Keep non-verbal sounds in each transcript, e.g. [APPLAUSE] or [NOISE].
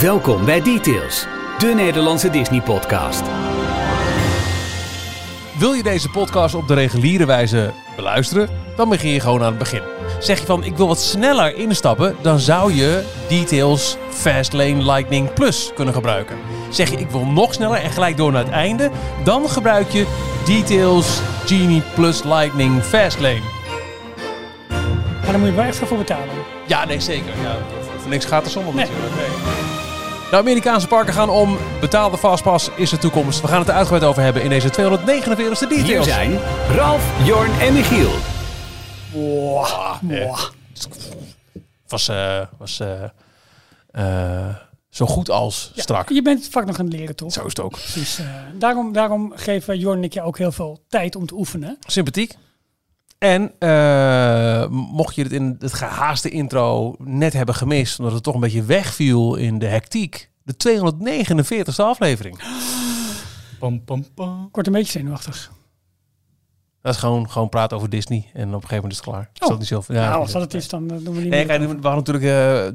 Welkom bij Details, de Nederlandse Disney-podcast. Wil je deze podcast op de reguliere wijze beluisteren? Dan begin je gewoon aan het begin. Zeg je van ik wil wat sneller instappen, dan zou je Details Fastlane Lightning Plus kunnen gebruiken. Zeg je ik wil nog sneller en gelijk door naar het einde, dan gebruik je Details Genie Plus Lightning Fastlane. Maar daar moet je wel extra voor betalen. Ja, nee zeker. Ja, voor niks gaat er zonder Nee. natuurlijk. Nee. De Amerikaanse parken gaan om. Betaalde fastpass is de toekomst. We gaan het er uitgebreid over hebben in deze 249ste Hier Details. zijn Ralf, Jorn en Michiel. Mwah. was, eh, was eh, eh, zo goed als Ja, strak. Je bent het vak nog aan het leren, toch? Zo is het ook. Precies. eh, daarom, daarom geven Jorn en ik je ook heel veel tijd om te oefenen. Sympathiek. En eh, mocht je het in het gehaaste intro net hebben gemist, omdat het toch een beetje wegviel in de hectiek, de 249ste aflevering. Pam, pam, pam. Ik word een beetje zenuwachtig. Dat is gewoon, gewoon praten over Disney en op een gegeven moment is het klaar. Is Oh. dat niet zo? Ja, nou, als dat het is, dan eh, doen we niet Nee, meer. kijk, we hadden natuurlijk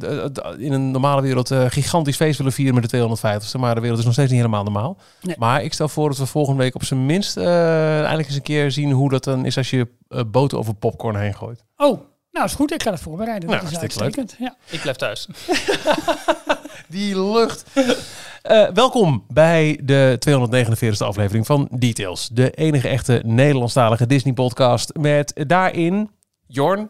eh, d- in een normale wereld eh, gigantisch feest willen vieren met de 250ste. Maar de wereld is nog steeds niet helemaal normaal. Nee. Maar ik stel voor dat we volgende week op zijn minst eh, eindelijk eens een keer zien hoe dat dan is als je eh, boter over popcorn heen gooit. Oh, nou is goed. Ik ga het voorbereiden. Nou, dat is hartstikke leuk. uitstekend. Ja. Ik blijf thuis. [LAUGHS] Die lucht. Eh, welkom bij de 249ste aflevering van Details. De enige echte Nederlandstalige Disney podcast met daarin Jorn,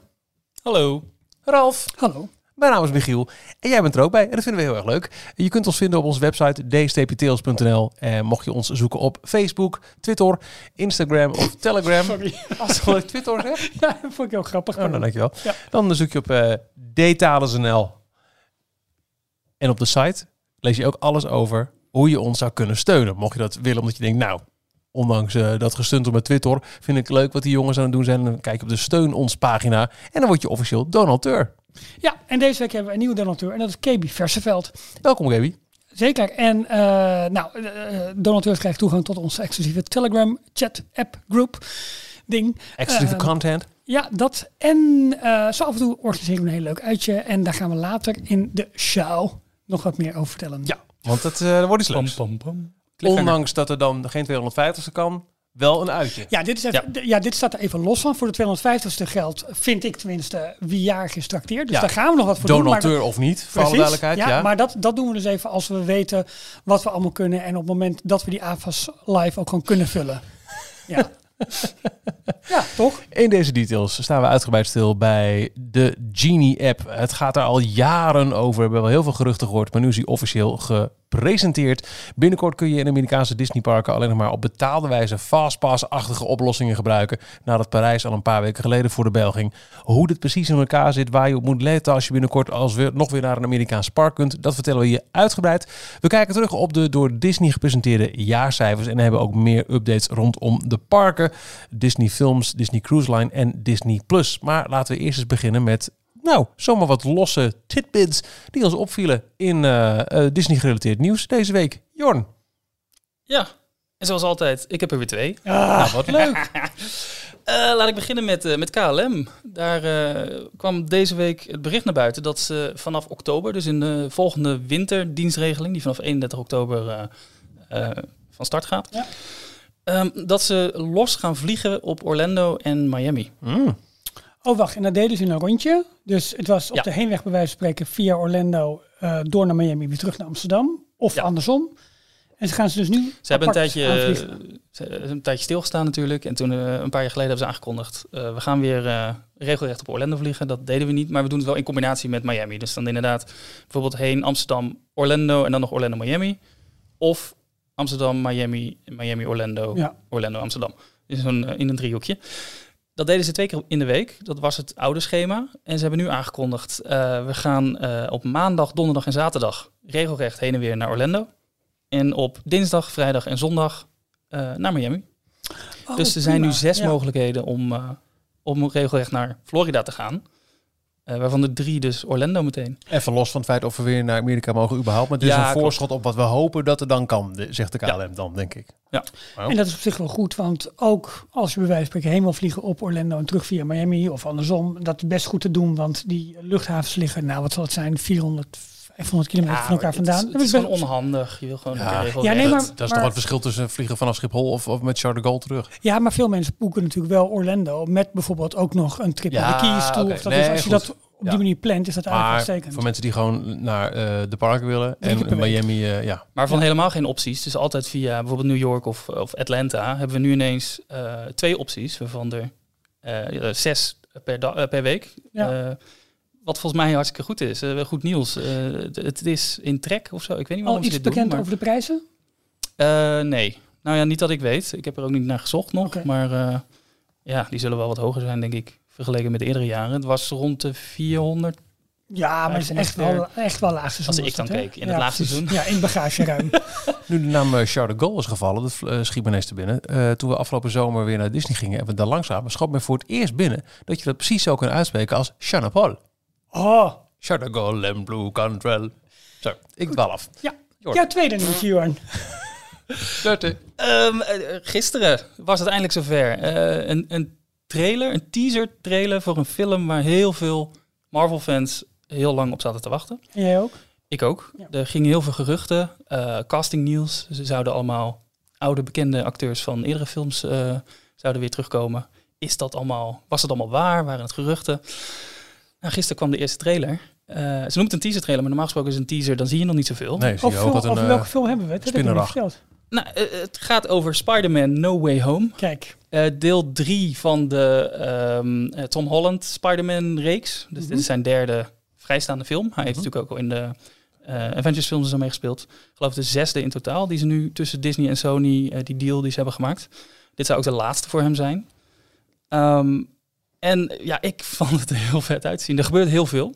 Hallo. Ralf, Hallo. Mijn naam is Michiel en jij bent er ook bij. En dat vinden we heel erg leuk. Je kunt ons vinden op onze website dstptails.nl. En mocht je ons zoeken op Facebook, Twitter, Instagram of Telegram. Sorry. Als ik Twitter zeg. [LAUGHS] Ja, dat vond ik heel grappig. Oh, nou, dankjewel. Ja. Dan zoek je op eh dtales.nl. En op de site lees je ook alles over hoe je ons zou kunnen steunen. Mocht je dat willen, omdat je denkt, nou, ondanks eh, dat gestuntel met Twitter, vind ik leuk wat die jongens aan het doen zijn. Dan kijk op de steun ons pagina en dan word je officieel donateur. Ja, en deze week hebben we een nieuwe donateur. En dat is KB Verseveld. Welkom, Gaby. Zeker. En eh, nou, eh, eh, donateurs krijgen toegang tot onze exclusieve Telegram chat app groep ding. Exclusieve Ehm, content. Ja, dat. En zo af en toe organiseren we een heel leuk uitje. En daar gaan we later in de show nog wat meer over vertellen. Ja, want het eh, wordt iets leuks. pam, pam. Cliffhanger. Ondanks dat er dan geen 250ste kan, wel een uitje. Ja, dit, is even, ja, dit staat er even los van. Voor de 250ste geld vind ik tenminste wie jarig is trakteerd. Dus Ja. daar gaan we nog wat voor doen. maar Donateur of niet, voor alle duidelijkheid. Ja, Ja, maar dat, dat doen we dus even als we weten wat we allemaal kunnen. En op het moment dat we die AFAS live ook gewoon kunnen vullen. Ja, [LAUGHS] [LAUGHS] ja toch? In deze details staan we uitgebreid stil bij de Genie-app. Het gaat er al jaren over. We hebben wel heel veel geruchten gehoord, maar nu is hij officieel gepresenteerd. Binnenkort kun je in Amerikaanse Disneyparken alleen nog maar op betaalde wijze fastpass-achtige oplossingen gebruiken. Nadat Parijs al een paar weken geleden voor de bel ging. Hoe dit precies in elkaar zit, waar je op moet letten als je binnenkort als weer, nog weer naar een Amerikaans park kunt, dat vertellen we je uitgebreid. We kijken terug op de door Disney gepresenteerde jaarcijfers en hebben ook meer updates rondom de parken, Disney Films, Disney Cruise Line en Disney Plus. Maar laten we eerst eens beginnen met, nou, zomaar wat losse tidbits die ons opvielen in eh, eh, Disney-gerelateerd nieuws deze week. Jorn. Ja, en zoals altijd, ik heb er weer twee. Nou, wat leuk. [LAUGHS] Eh, laat ik beginnen met, eh, met KLM. Daar eh, kwam deze week het bericht naar buiten dat ze vanaf oktober, dus in de volgende winterdienstregeling, die vanaf 31 oktober eh, eh, van start gaat, Ja. ehm, dat ze los gaan vliegen op Orlando en Miami. Mm. Oh, wacht. En dat deden ze in een rondje. Dus het was op Ja. de heenweg bij wijze van spreken via Orlando eh, door naar Miami weer terug naar Amsterdam. Of Ja. andersom. En ze gaan ze dus nu Ze hebben een tijdje, aanvliegen. ze hebben een tijdje stilgestaan natuurlijk. En toen, eh, een paar jaar geleden, hebben ze aangekondigd... eh, we gaan weer regelrecht op Orlando vliegen. Dat deden we niet, maar we doen het wel in combinatie met Miami. Dus dan inderdaad bijvoorbeeld heen Amsterdam, Orlando en dan nog Orlando, Miami. Of Amsterdam, Miami, Miami, Orlando, Ja. Orlando, Amsterdam. Dus zo'n, eh, in een driehoekje. Dat deden ze twee keer in de week. Dat was het oude schema. En ze hebben nu aangekondigd, eh, we gaan eh, op maandag, donderdag en zaterdag regelrecht heen en weer naar Orlando. En op dinsdag, vrijdag en zondag eh, naar Miami. Oh, dus er zijn nu zes Ja. mogelijkheden om, om regelrecht naar Florida te gaan. Eh, waarvan er drie dus Orlando meteen. Even los van het feit of we weer naar Amerika mogen überhaupt. Maar het is Ja, een klopt. voorschot op wat we hopen dat er dan kan, de- zegt de KLM dan, denk ik. Ja. Wow. En dat is op zich wel goed, want ook als je bij wijze van spreken heen wil vliegen op Orlando en terug via Miami of andersom, dat is best goed te doen, want die luchthavens liggen, nou wat zal het zijn, 400, 500 kilometer van elkaar het is- vandaan. Het, is gewoon onhandig. Je wil gewoon Ja. een regel. Ja, nee, maar- dat, dat is toch het verschil tussen vliegen vanaf Schiphol of, of met Charles de Gaulle terug. Ja, maar veel mensen boeken natuurlijk wel Orlando met bijvoorbeeld ook nog een trip naar de Keys toe. Of dat Nee, is, als je goed. dat op Ja. die manier plant, is dat eigenlijk Maar uitstekend. voor mensen die gewoon naar eh, de parken willen en. Miami, eh, ja. Maar van helemaal geen opties. Dus altijd via bijvoorbeeld New York of, of Atlanta hebben we nu ineens eh, twee opties, waarvan er zes per, per week. Ja. Wat volgens mij hartstikke goed is. Eh, goed nieuws. Eh, het, is in trek of zo. Ik weet niet Al waarom ze iets doen, bekend maar- over de prijzen? Eh, nee. Nou ja, niet dat ik weet. Ik heb er ook niet naar gezocht nog. Maar eh, ja, die zullen wel wat hoger zijn, denk ik. Vergeleken met de eerdere jaren. Het was rond de 400. Ja, maar het is echt wel, echt wel laag seizoen. Als ik dan keek in het laatste precies. seizoen. Ja, in bagageruim. [LAUGHS] Nu de naam Charles de Gaulle is gevallen, dat schiet me ineens te binnen. Eh, toen we afgelopen zomer weer naar Disney gingen en we daar langs kwamen, schoot me voor het eerst binnen dat je dat precies zo kunt uitspreken als Charles de Gaulle. Oh, Gaulle en Blue Cantrell. Zo, ik dwaal af. ja. Jorn. Jouw tweede nieuwtje, Jorn. [LAUGHS] Ehm, eh, gisteren was het eindelijk zover. Eh, een, een trailer, een teaser trailer voor een film waar heel veel Marvel-fans heel lang op zaten te wachten. En jij ook? Ik ook. Ja. Er gingen heel veel geruchten, eh casting nieuws. Ze zouden allemaal oude bekende acteurs van eerdere films eh, zouden weer terugkomen. Is dat allemaal, was het allemaal waar? Waren het geruchten? Nou, gisteren kwam de eerste trailer. Eh, ze noemt het een teaser trailer, maar normaal gesproken is een teaser, dan zie je nog niet zoveel. Nee, zie je ook wat een... over eh, welke film hebben we het? Heb spinnerdag. verteld. Nou, eh, het gaat over Spider-Man No Way Home. Kijk, Eh, deel 3 van de ehm, eh, Tom Holland Spider-Man reeks. Dus Mhm. dit is zijn derde vrijstaande film. Hij heeft natuurlijk ook al in de eh, Avengers films zo meegespeeld. Ik geloof de zesde in totaal die ze nu tussen Disney en Sony, eh, die deal die ze hebben gemaakt. Dit zou ook de laatste voor hem zijn. Ehm, en ja, ik vond het er heel vet uitzien. Er gebeurt heel veel.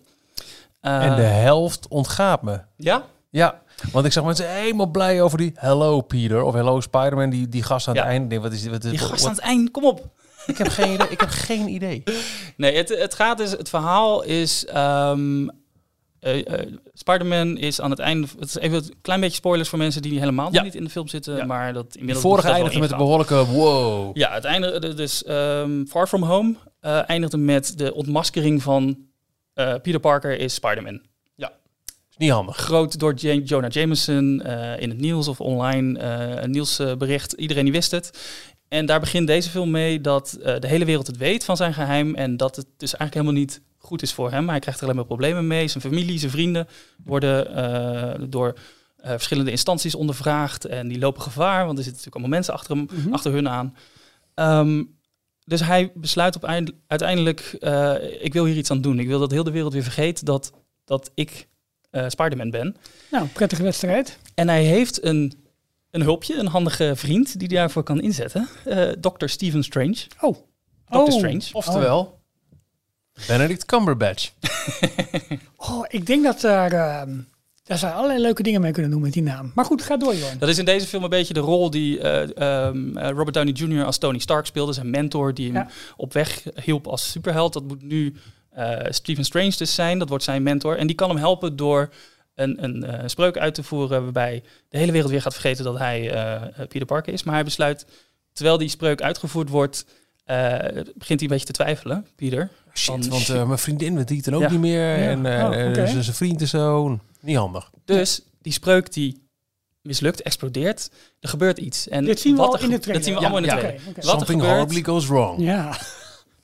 Eh, En de helft ontgaat me. Ja? Ja, want ik zag mensen helemaal blij over die Hello Peter of Hello Spider-Man, die, die gast aan Ja. het einde. Wat is, wat is, Die wat- gast aan het eind, kom op. Ik heb geen idee. Ik heb geen idee. [LAUGHS] Nee, het, het gaat dus, het verhaal is. ehm eh, Spider-Man is aan het einde. Het is even een klein beetje spoilers voor mensen die helemaal nog Ja. niet in de film zitten. Ja. Maar dat De inmiddels. vorige eindigde met een ingegaan. behoorlijke wow. Ja, het eindigde dus. ehm, Far From Home eh, eindigde met de ontmaskering van eh, Peter Parker is Spider-Man. Is niet handig. Groot door Ja- Jonah Jameson in het nieuws of online. een nieuwsbericht. Iedereen die wist het. En daar begint deze film mee dat eh, de hele wereld het weet van zijn geheim. En dat het dus eigenlijk helemaal niet goed is voor hem. Hij krijgt er alleen maar problemen mee. Zijn familie, zijn vrienden worden eh, door eh, verschillende instanties ondervraagd. En die lopen gevaar, want er zitten natuurlijk allemaal mensen achter, hem, Mhm. achter hun aan. Ehm, dus hij besluit op eind- uiteindelijk, ik wil hier iets aan doen. Ik wil dat heel de wereld weer vergeet dat, dat ik Spider-Man ben. nou, prettige wedstrijd. En hij heeft een, een hulpje, een handige vriend die daarvoor kan inzetten. Eh Dr. Stephen Strange. Oh. Dr. Oh. Strange. Oftewel, Benedict Cumberbatch. [LAUGHS] Oh, ik denk dat daar, ehm, daar zou je allerlei leuke dingen mee kunnen doen met die naam. Maar goed, ga door, Jorn. Dat is in deze film een beetje de rol die eh, ehm, eh, Robert Downey Jr. als Tony Stark speelde. Zijn mentor die hem Ja. op weg hielp als superheld. Dat moet nu eh, Stephen Strange dus zijn. Dat wordt zijn mentor. En die kan hem helpen door een, een eh, spreuk uit te voeren... waarbij de hele wereld weer gaat vergeten dat hij eh, Peter Parker is. Maar hij besluit, terwijl die spreuk uitgevoerd wordt... eh, begint hij een beetje te twijfelen, Peter. Shit, Van, want shit. eh, mijn vriendin weet het ook Ja. niet meer. Ja. En eh, Oh, eh, oké. zijn vriend is zo. Niet handig. Dus die spreuk die mislukt, explodeert. Er gebeurt iets. En Dit zien we wat al er in de trailer. Dat zien we Ja, allemaal in de ja. trailer. Wat er Something gebeurt- horribly goes wrong. Ja,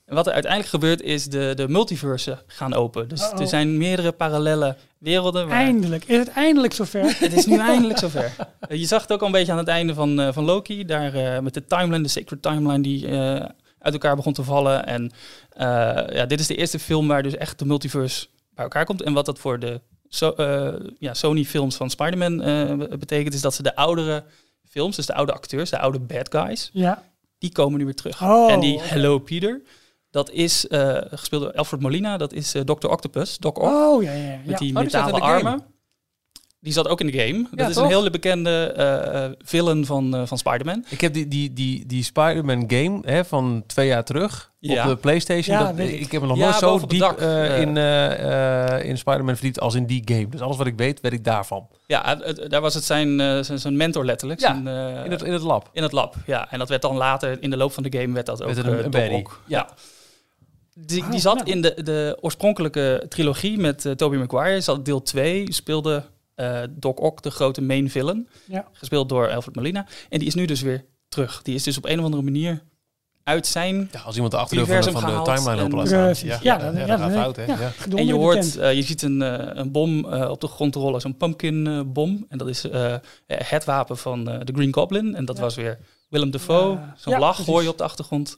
En wat er uiteindelijk gebeurt is de, de multiversen gaan open. Dus Uh-oh. er zijn meerdere parallele werelden. Waar eindelijk. Is het eindelijk zover? [LAUGHS] het is nu eindelijk zover. Je zag het ook al een beetje aan het einde van, eh, van Loki. Daar eh, met de timeline, de sacred timeline die eh, uit elkaar begon te vallen. En ja, dit is de eerste film waar dus echt de multiverse bij elkaar komt. En wat dat voor de so- ja, Sony films van Spider-Man betekent, is dat ze de oudere films, dus de oude acteurs, de oude bad guys, Ja. die komen nu weer terug. Oh, en die. Hello Peter, dat is eh, gespeeld door Alfred Molina, dat is eh, Dr. Octopus, Doc Ock, Oh, ja, ja. ja. met die Oh, die metalen de game. armen. Die zat ook in de game. Dat is toch? een hele bekende eh, eh, villain van, eh, van Spider-Man. Ik heb die, die, die, die Spider-Man game hè, van twee jaar terug Ja. op de PlayStation. Ja, dat, ik. ik heb me nog Ja, nooit zo diep dak. in, eh, eh, in Spider-Man verdiept als in die game. Dus alles wat ik weet, weet ik daarvan. Ja, daar was het zijn, eh, zijn, zijn mentor letterlijk. Ja, zijn, eh, In het, in het lab. in het lab, ja. En dat werd dan later, in de loop van de game, werd dat ook Werd een-. Ock. Ja. Die, Ah, die zat nou. in de, de oorspronkelijke trilogie met uh, Tobey Maguire. Zat deel 2, speelde uh, Doc Ock de grote main villain. Ja. Gespeeld door Alfred Molina. En die is nu dus weer terug. Die is dus op een of andere manier uit zijn... Ja, als iemand de achterdeur van, de, van de timeline op laat staan. Ja, ja, gaat fout, hè? Ja. En je hoort, uh, je ziet een, uh, een bom uh, op de grond rollen, zo'n pumpkin bom. En dat is uh, het wapen van uh, de Green Goblin. En dat was weer Willem Dafoe. Zo'n lach hoor je op de achtergrond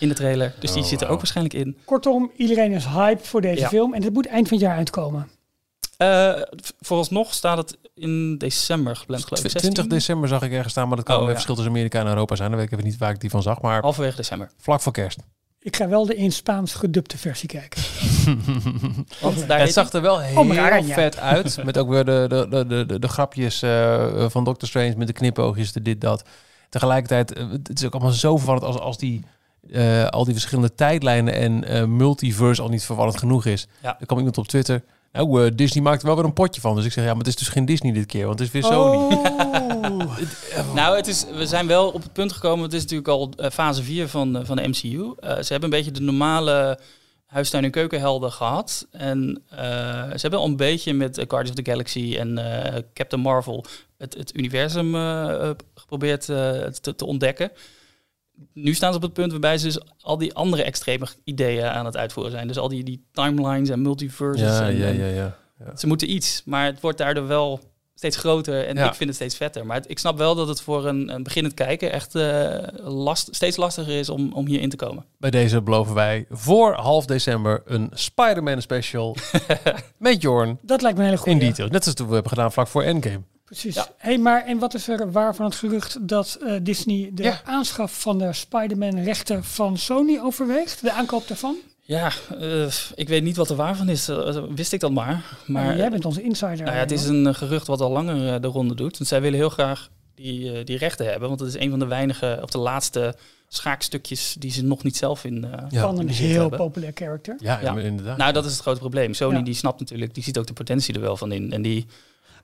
in de trailer. Dus die Oh, zit er ook waarschijnlijk in. Kortom, iedereen is hype voor deze Ja. film. En dit moet eind van het jaar uitkomen. Uh, vooralsnog staat het in december gepland, geloof ik. 20 16? december zag ik ergens staan, maar dat kan Oh, ja. verschil tussen Amerika en Europa zijn. Dan weet ik even niet waar ik die van zag, maar Halverwege december. vlak voor kerst. Ik ga wel de in Spaans gedubte versie kijken. [LAUGHS] Want daar het zag er wel heel Oh, Aranya. vet uit. [LAUGHS] Met ook weer de, de, de, de, de, de grapjes eh, van Doctor Strange met de knipoogjes, de dit, dat. Tegelijkertijd, eh, het is ook allemaal zo verwarrend als, als die, eh, al die verschillende tijdlijnen en eh, multiverse al niet verwarrend genoeg is. Ja. Er kwam iemand op Twitter. Nou, Disney maakt er wel weer een potje van. Dus ik zeg, ja, maar het is dus geen Disney dit keer, want het is weer Sony. Oh. [LAUGHS] [LAUGHS] Nou, het is, we zijn wel op het punt gekomen. Het is natuurlijk al fase 4 van, van de MCU. Eh, ze hebben een beetje de normale huistuin- en keukenhelden gehad. En eh, ze hebben al een beetje met eh, Guardians of the Galaxy en eh, Captain Marvel het, het universum geprobeerd te, te ontdekken. Nu staan ze op het punt waarbij ze dus al die andere extreme ideeën aan het uitvoeren zijn. Dus al die, die timelines en multiverses. Ja, en, ja, ja, ja. ja. ze moeten iets, maar het wordt daardoor wel steeds groter en Ja. ik vind het steeds vetter. Maar het- ik snap wel dat het voor een, een beginnend kijken echt eh, last, steeds lastiger is om, om hier in te komen. Bij deze beloven wij voor half december een Spider-Man special [LAUGHS] met Jorn Dat lijkt me een hele in goede. detail. Net als toen we hebben gedaan vlak voor Endgame. Precies. Ja. Hey, maar en wat is er waar van het gerucht dat eh, Disney de Ja. aanschaf van de Spider-Man rechten van Sony overweegt? De aankoop daarvan? Ja, eh, ik weet niet wat er waar van is. Eh, wist ik dat maar. Maar jij bent onze insider. nou ja, het is een eh, gerucht wat al langer de ronde doet. Want zij willen heel graag die, die rechten hebben. Want het is een van de weinige, of de laatste schaakstukjes die ze nog niet zelf in, eh Ja, van een heel hebben. populair character. Ja, Ja. inderdaad. Nou, dat is het grote probleem. Sony Ja. die snapt natuurlijk, die ziet ook de potentie er wel van in. En die,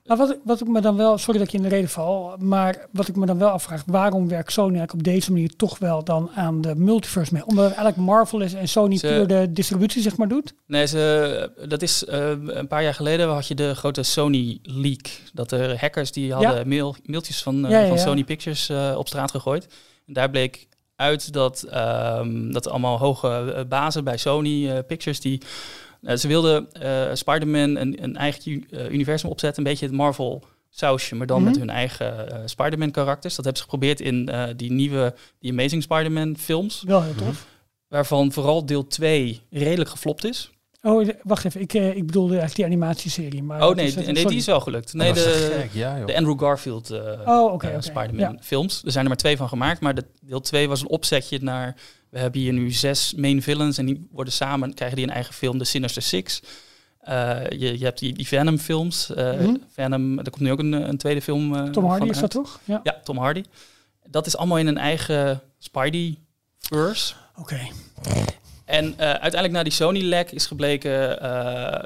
Maar wat, ik- wat ik me dan wel, sorry dat ik je in de reden val, maar wat ik me dan wel afvraag, waarom werkt Sony eigenlijk op deze manier toch wel dan aan de multiverse mee? Omdat eigenlijk Marvel is en Sony Ze- puur de distributie zeg maar doet? Nee, ze, dat is eh, een paar jaar geleden had je de grote Sony leak. Dat er hackers die hadden Ja. mail, mailtjes van, eh, Ja, ja, van. Sony Pictures eh, op straat gegooid. En daar bleek uit dat, ehm, dat allemaal hoge bazen bij Sony Pictures die eh, ze wilden eh Spider-Man een, een eigen eh, universum opzetten, een beetje het Marvel sausje, maar dan Mhm. met hun eigen Spider-Man karakters. Dat hebben ze geprobeerd in eh, die nieuwe, die Amazing Spider-Man films, Wel heel tof. waarvan vooral deel 2 redelijk geflopt is. Oh, wacht even, ik, eh, ik bedoelde eigenlijk die animatieserie. Maar Oh nee, is, nee die is wel gelukt. Nee, Dat was de, ja, de Andrew Garfield eh Oh. Spider-Man Ja. films. Er zijn er maar twee van gemaakt, maar de, deel 2 was een opzetje naar... We hebben hier nu zes main villains en die worden samen, krijgen die een eigen film, de Sinister Six. Eh, je, je hebt die, die Venom films. eh, Mhm. Venom, er komt nu ook een, een tweede film eh, Tom Hardy is dat toch? Ja. Ja, Tom Hardy. Dat is allemaal in een eigen Spidey-verse. Oké. En uiteindelijk na die Sony-lek is gebleken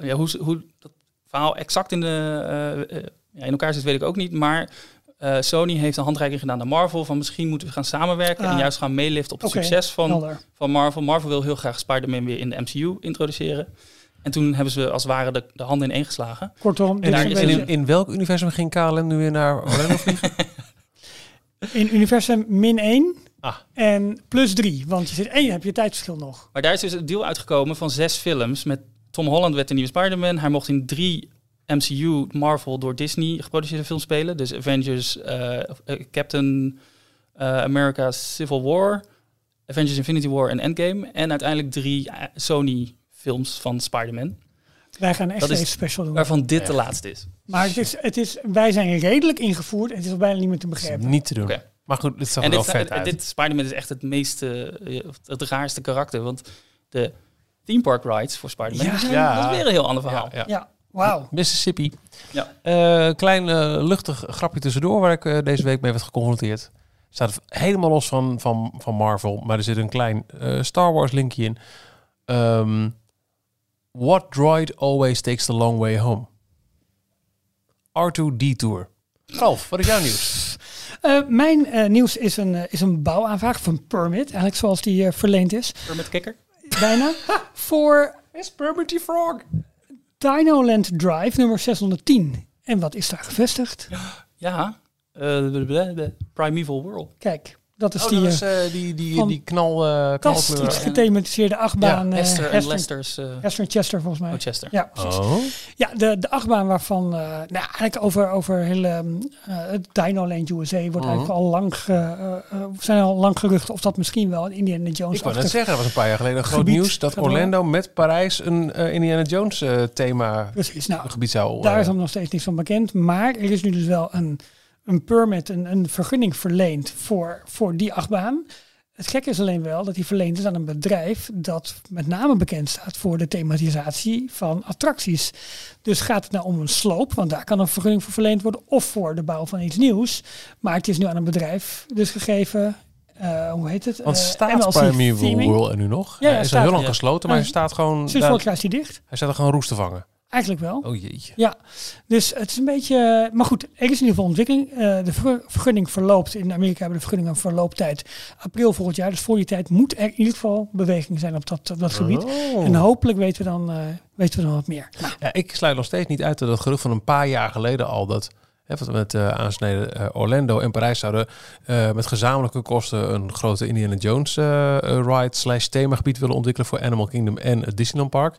ja, hoe, hoe dat verhaal exact in, de, in elkaar zit, weet ik ook niet. Maar eh, Sony heeft een handreiking gedaan naar Marvel van misschien moeten we gaan samenwerken en Ah. juist gaan meeliften op het succes van, Helder. van Marvel. Marvel wil heel graag Spider-Man weer in de MCU introduceren. En toen hebben ze als het ware de, de handen in één geslagen. Kortom, En daar is in, in, in welk universum ging KLM nu weer naar Orlando [LAUGHS] vliegen? in universum min 1 Ah. en plus 3. Want je zit één, heb je tijdsverschil nog. Maar daar is dus een deal uitgekomen van zes films. Met Tom Holland werd de nieuwe Spider-Man. Hij mocht in drie MCU, Marvel, door Disney geproduceerde films spelen. Dus Avengers, eh, eh, Captain eh, America Civil War, Avengers Infinity War en Endgame. En uiteindelijk drie Sony films van Spider-Man. Wij gaan echt een special doen. Waarvan dit de laatste is. Maar het is, het is, wij zijn redelijk ingevoerd en het is al bijna niet meer te begrijpen. Niet te doen. Maar goed, dit zag En er wel dit, vet en uit. dit Spider-Man is echt het meeste, eh, het raarste karakter. Want de theme park rides voor Spider-Man, Ja. Ja. dat is weer een heel ander verhaal. Ja, ja. Ja, wauw. Mississippi. Ja. Eh, klein eh, luchtig grapje tussendoor waar ik eh, deze week mee werd geconfronteerd. Staat helemaal los van, van, van Marvel, maar er zit een klein eh, Star Wars linkje in. Ehm, what droid always takes the long way home? R2 Detour. Ralf, wat is jouw nieuws? Eh, mijn eh, nieuws is een, is een bouwaanvraag of een permit, eigenlijk zoals die eh, verleend is. Met kikker? bijna. voor Is Permity Frog. Dinoland Drive nummer 610. En wat is daar gevestigd? Ja, eh, de, Primeval World. Kijk, dat is Oh, die dat eh, is eh, die, die, van- die knal, eh fantastisch knalkleur. gethematiseerde achtbaan. eh, Hester en Lester's... eh Hester en Chester volgens mij. oh, Chester. Ja, precies. Oh. Ja, de, de achtbaan waarvan, eh, nou eigenlijk over, over hele, eh, het Dinoland USA wordt Mhm. eigenlijk al lang, ge, eh, eh, zijn al lang geruchten of dat misschien wel een Indiana Jones Ik wou net zeggen, dat was een paar jaar geleden groot gebied nieuws dat. Orlando met Parijs een eh, Indiana Jones eh, thema Precies, nou, gebied zou. daar eh, is dan nog steeds niks van bekend. Maar er is nu dus wel een, een permit, een, een vergunning verleend voor, voor die achtbaan. Het gekke is alleen wel dat die verleend is aan een bedrijf dat met name bekend staat voor de thematisatie van attracties. Dus gaat het nou om een sloop, want daar kan een vergunning voor verleend worden, of voor de bouw van iets nieuws. Maar het is nu aan een bedrijf dus gegeven, eh, hoe heet het? Want Eh, staat Primeval. World er nu nog? Ja, hij is al heel lang gesloten, maar hij staat gewoon. Sinds vorig jaar is die dicht. hij staat er gewoon roest te vangen. Eigenlijk wel. Oh jeetje. Ja, dus het is een beetje. Maar goed, er is in ieder geval ontwikkeling. Eh, de ver- vergunning verloopt. In Amerika hebben de vergunningen een verlooptijd april volgend jaar. Dus voor die tijd moet er in ieder geval beweging zijn op dat, op dat gebied. Oh. En hopelijk weten we dan, eh, weten we dan wat meer. Nou, Ja, ik sluit nog steeds niet uit dat het gerucht van een paar jaar geleden al dat hè, wat we met eh aansneden Orlando en Parijs zouden met gezamenlijke kosten een grote Indiana Jones ride slash themagebied willen ontwikkelen voor Animal Kingdom en het Disneyland Park.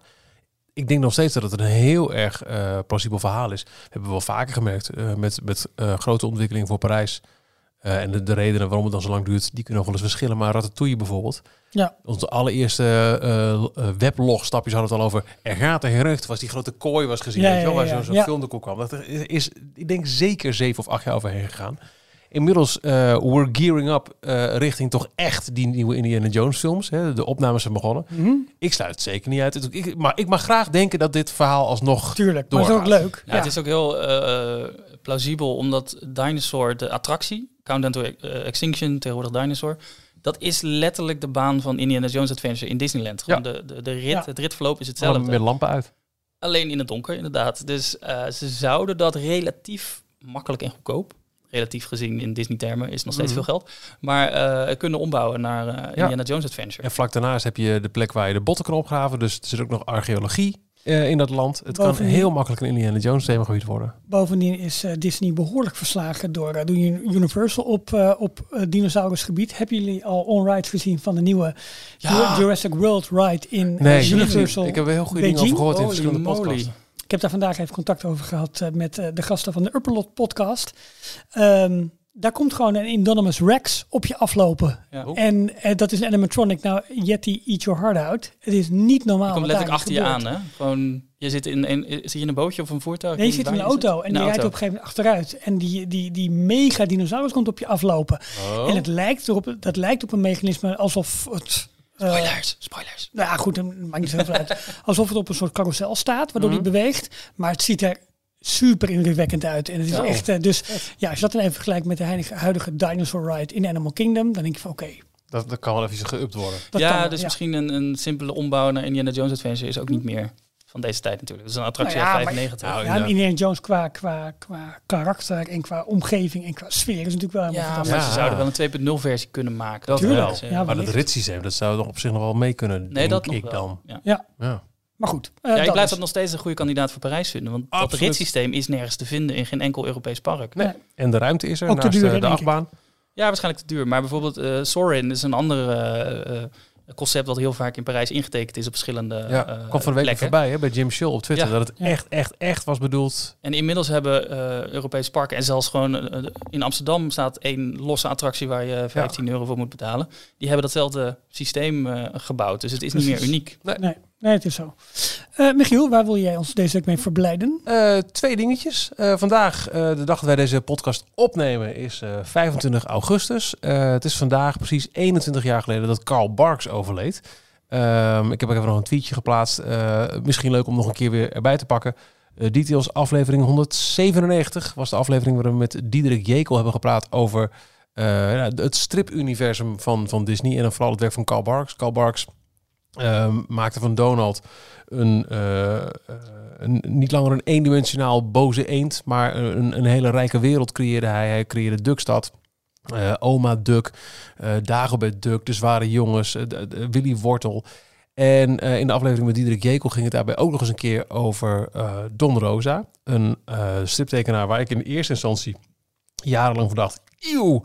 Ik denk nog steeds dat het een heel erg eh plausibel verhaal is. Dat hebben we wel vaker gemerkt eh, met, met eh, grote ontwikkelingen voor Parijs. En de, de redenen waarom het dan zo lang duurt, die kunnen nog wel eens verschillen. Maar Ratatouille bijvoorbeeld. Ja. Onze allereerste weblogstapjes hadden het al over. Er gaat een gerucht, was die grote kooi was gezien. Ja, weet je wel, waar ja, zo'n ja. film kwam. Dat er is, ik denk, zeker zeven of acht jaar overheen gegaan. Inmiddels, eh we're gearing up eh, richting toch echt die nieuwe Indiana Jones films. Hè. De opnames zijn begonnen. mhm, Ik sluit het zeker niet uit. Ik, maar ik mag graag denken dat dit verhaal alsnog... tuurlijk. Maar het is ook leuk. Ja, Het is ook heel eh, plausibel, omdat Dinosaur, de attractie, Countdown to eh, Extinction, tegenwoordig Dinosaur, dat is letterlijk de baan van Indiana Jones Adventure in Disneyland. Gewoon de, de, de rit, Ja. het ritverloop is Hetzelfde. Met lampen uit. Alleen in het donker, inderdaad. Dus eh, ze zouden dat relatief makkelijk en goedkoop, relatief gezien in Disney-termen, is nog steeds Mhm. veel geld, maar eh, kunnen ombouwen naar eh, Indiana Jones Adventure. En vlak daarnaast heb je de plek waar je de botten kan opgraven. Dus er zit ook nog archeologie eh, in dat land. Het kan heel makkelijk een Indiana Jones themagebied worden. Bovendien is eh, Disney behoorlijk verslagen door, door Universal op, eh, op eh, dinosaurusgebied. Hebben jullie al on-rides gezien van de nieuwe Ja. Jurassic World ride in Nee, Universal? ik heb er heel goede dingen over gehoord in verschillende podcasts. Ik heb daar vandaag even contact over gehad eh, met eh, de gasten van de Upperlot podcast. Ehm, daar komt gewoon een Indominus Rex op je aflopen. Ja. Oh. En eh, dat is een animatronic. Nou, Yeti, eat your heart out. Het is niet normaal. Komt letterlijk achter je aan, hè? Gewoon, je zit in een, zit je in een bootje of een voertuig? Nee, je zit in een auto zit. en die rijdt op een gegeven moment achteruit. En die, die, die mega dinosaurus komt op je aflopen. Oh. En het lijkt erop, dat lijkt op een mechanisme alsof het... eh, Spoilers, spoilers. nou ja, goed, dat maakt niet zoveel uit. [LAUGHS] Alsof het op een soort carousel staat, waardoor Mhm. die beweegt. Maar het ziet er super indrukwekkend uit. En het is echt... eh, dus ja, als je dat dan even vergelijkt met de huidige- huidige Dinosaur Ride in Animal Kingdom, dan denk je van oké, Dat, dat kan wel even geüpt worden. dat ja, kan dus ja. misschien een, een simpele ombouw naar Indiana Jones Adventure is ook niet meer van deze tijd natuurlijk. Dat is een attractie Nou ja, uit maar- 95. Nou, Ja, en Indiana Jones qua, qua, qua karakter en qua omgeving en qua sfeer is natuurlijk wel helemaal ja, fantastisch. maar Ja. ze zouden wel een 2.0 versie kunnen maken. Dat Tuurlijk, wel. Ja, maar dat ritssysteem, dat zou op zich nog wel mee kunnen, nee, denk dat nog ik wel. dan. Ja. Ja, Ja. maar goed. eh, Ja, ik dat blijf is- dat nog steeds een goede kandidaat voor Parijs vinden. Want dat Absoluut. ritssysteem is nergens te vinden in geen enkel Europees park. Nee. En de ruimte is er, Ook te naast duur, eh, de denk ik. achtbaan. Ja, waarschijnlijk te duur. Maar bijvoorbeeld eh Sorin is een ander eh, concept wat heel vaak in Parijs ingetekend is op verschillende Ja, eh, kwam van de week plekken. voorbij hè, bij Jim Schill op Twitter. Ja. Dat het echt, echt, echt was bedoeld. En inmiddels hebben eh Europese parken en zelfs gewoon eh, in Amsterdam staat één losse attractie waar je 15 euro voor moet betalen. Die hebben datzelfde systeem eh, gebouwd. Dus het is niet meer uniek. Nee, nee, het is zo. Eh, Michiel, waar wil jij ons deze week mee verblijden? Eh, twee dingetjes. Eh, vandaag, de dag dat wij deze podcast opnemen, is eh, 25 augustus. Het is vandaag precies 21 jaar geleden dat Carl Barks overleed. Ehm, ik heb ook even nog een tweetje geplaatst. Misschien leuk om nog een keer weer erbij te pakken. Details aflevering 197 was de aflevering waar we met Diederik Jekel hebben gepraat over het stripuniversum van, van Disney. En dan vooral het werk van Carl Barks. Carl Barks ehm, maakte van Donald een, eh, een, niet langer een eendimensionaal boze eend, maar een, een hele rijke wereld creëerde hij. Hij creëerde Duckstad. eh, Oma Duck, eh Dagobert Duck, de zware jongens, Willy Wortel. En in de aflevering met Diederik Jekel ging het daarbij ook nog eens een keer over Don Rosa. Een striptekenaar waar ik in eerste instantie jarenlang van dacht... Eeuw,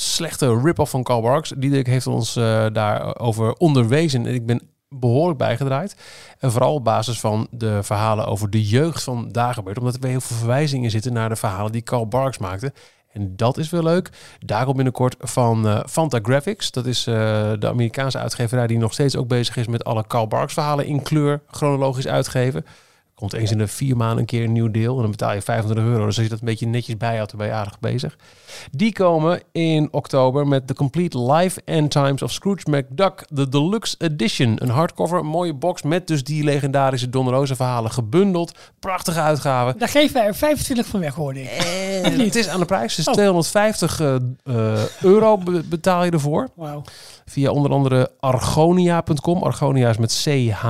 slechte rip-off van Karl Barks. Diederik heeft ons uh, daarover onderwezen. En ik ben behoorlijk bijgedraaid. En vooral op basis van de verhalen over de jeugd van Dagobert. Omdat er weer heel veel verwijzingen zitten naar de verhalen die Karl Barks maakte. En dat is wel leuk. Daar komt binnenkort van uh, Fantagraphics. Dat is uh, de Amerikaanse uitgeverij die nog steeds ook bezig is met alle Karl Barks verhalen in kleur chronologisch uitgeven. Komt eens in de vier maanden een keer een nieuw deel. En dan betaal je 25 euro. Dus als je dat een beetje netjes bijhoudt, dan ben je aardig bezig. Die komen in oktober met The Complete Life and Times of Scrooge McDuck. De Deluxe Edition. Een hardcover, een mooie box met dus die legendarische Don Rosa verhalen gebundeld. Prachtige uitgave. Daar geven wij er 25 van weg, hoorde ik. En het is aan de prijs. Dus oh. 250 uh, uh, euro betaal je ervoor. Wow. Via onder andere argonia.com. Argonia is met CH.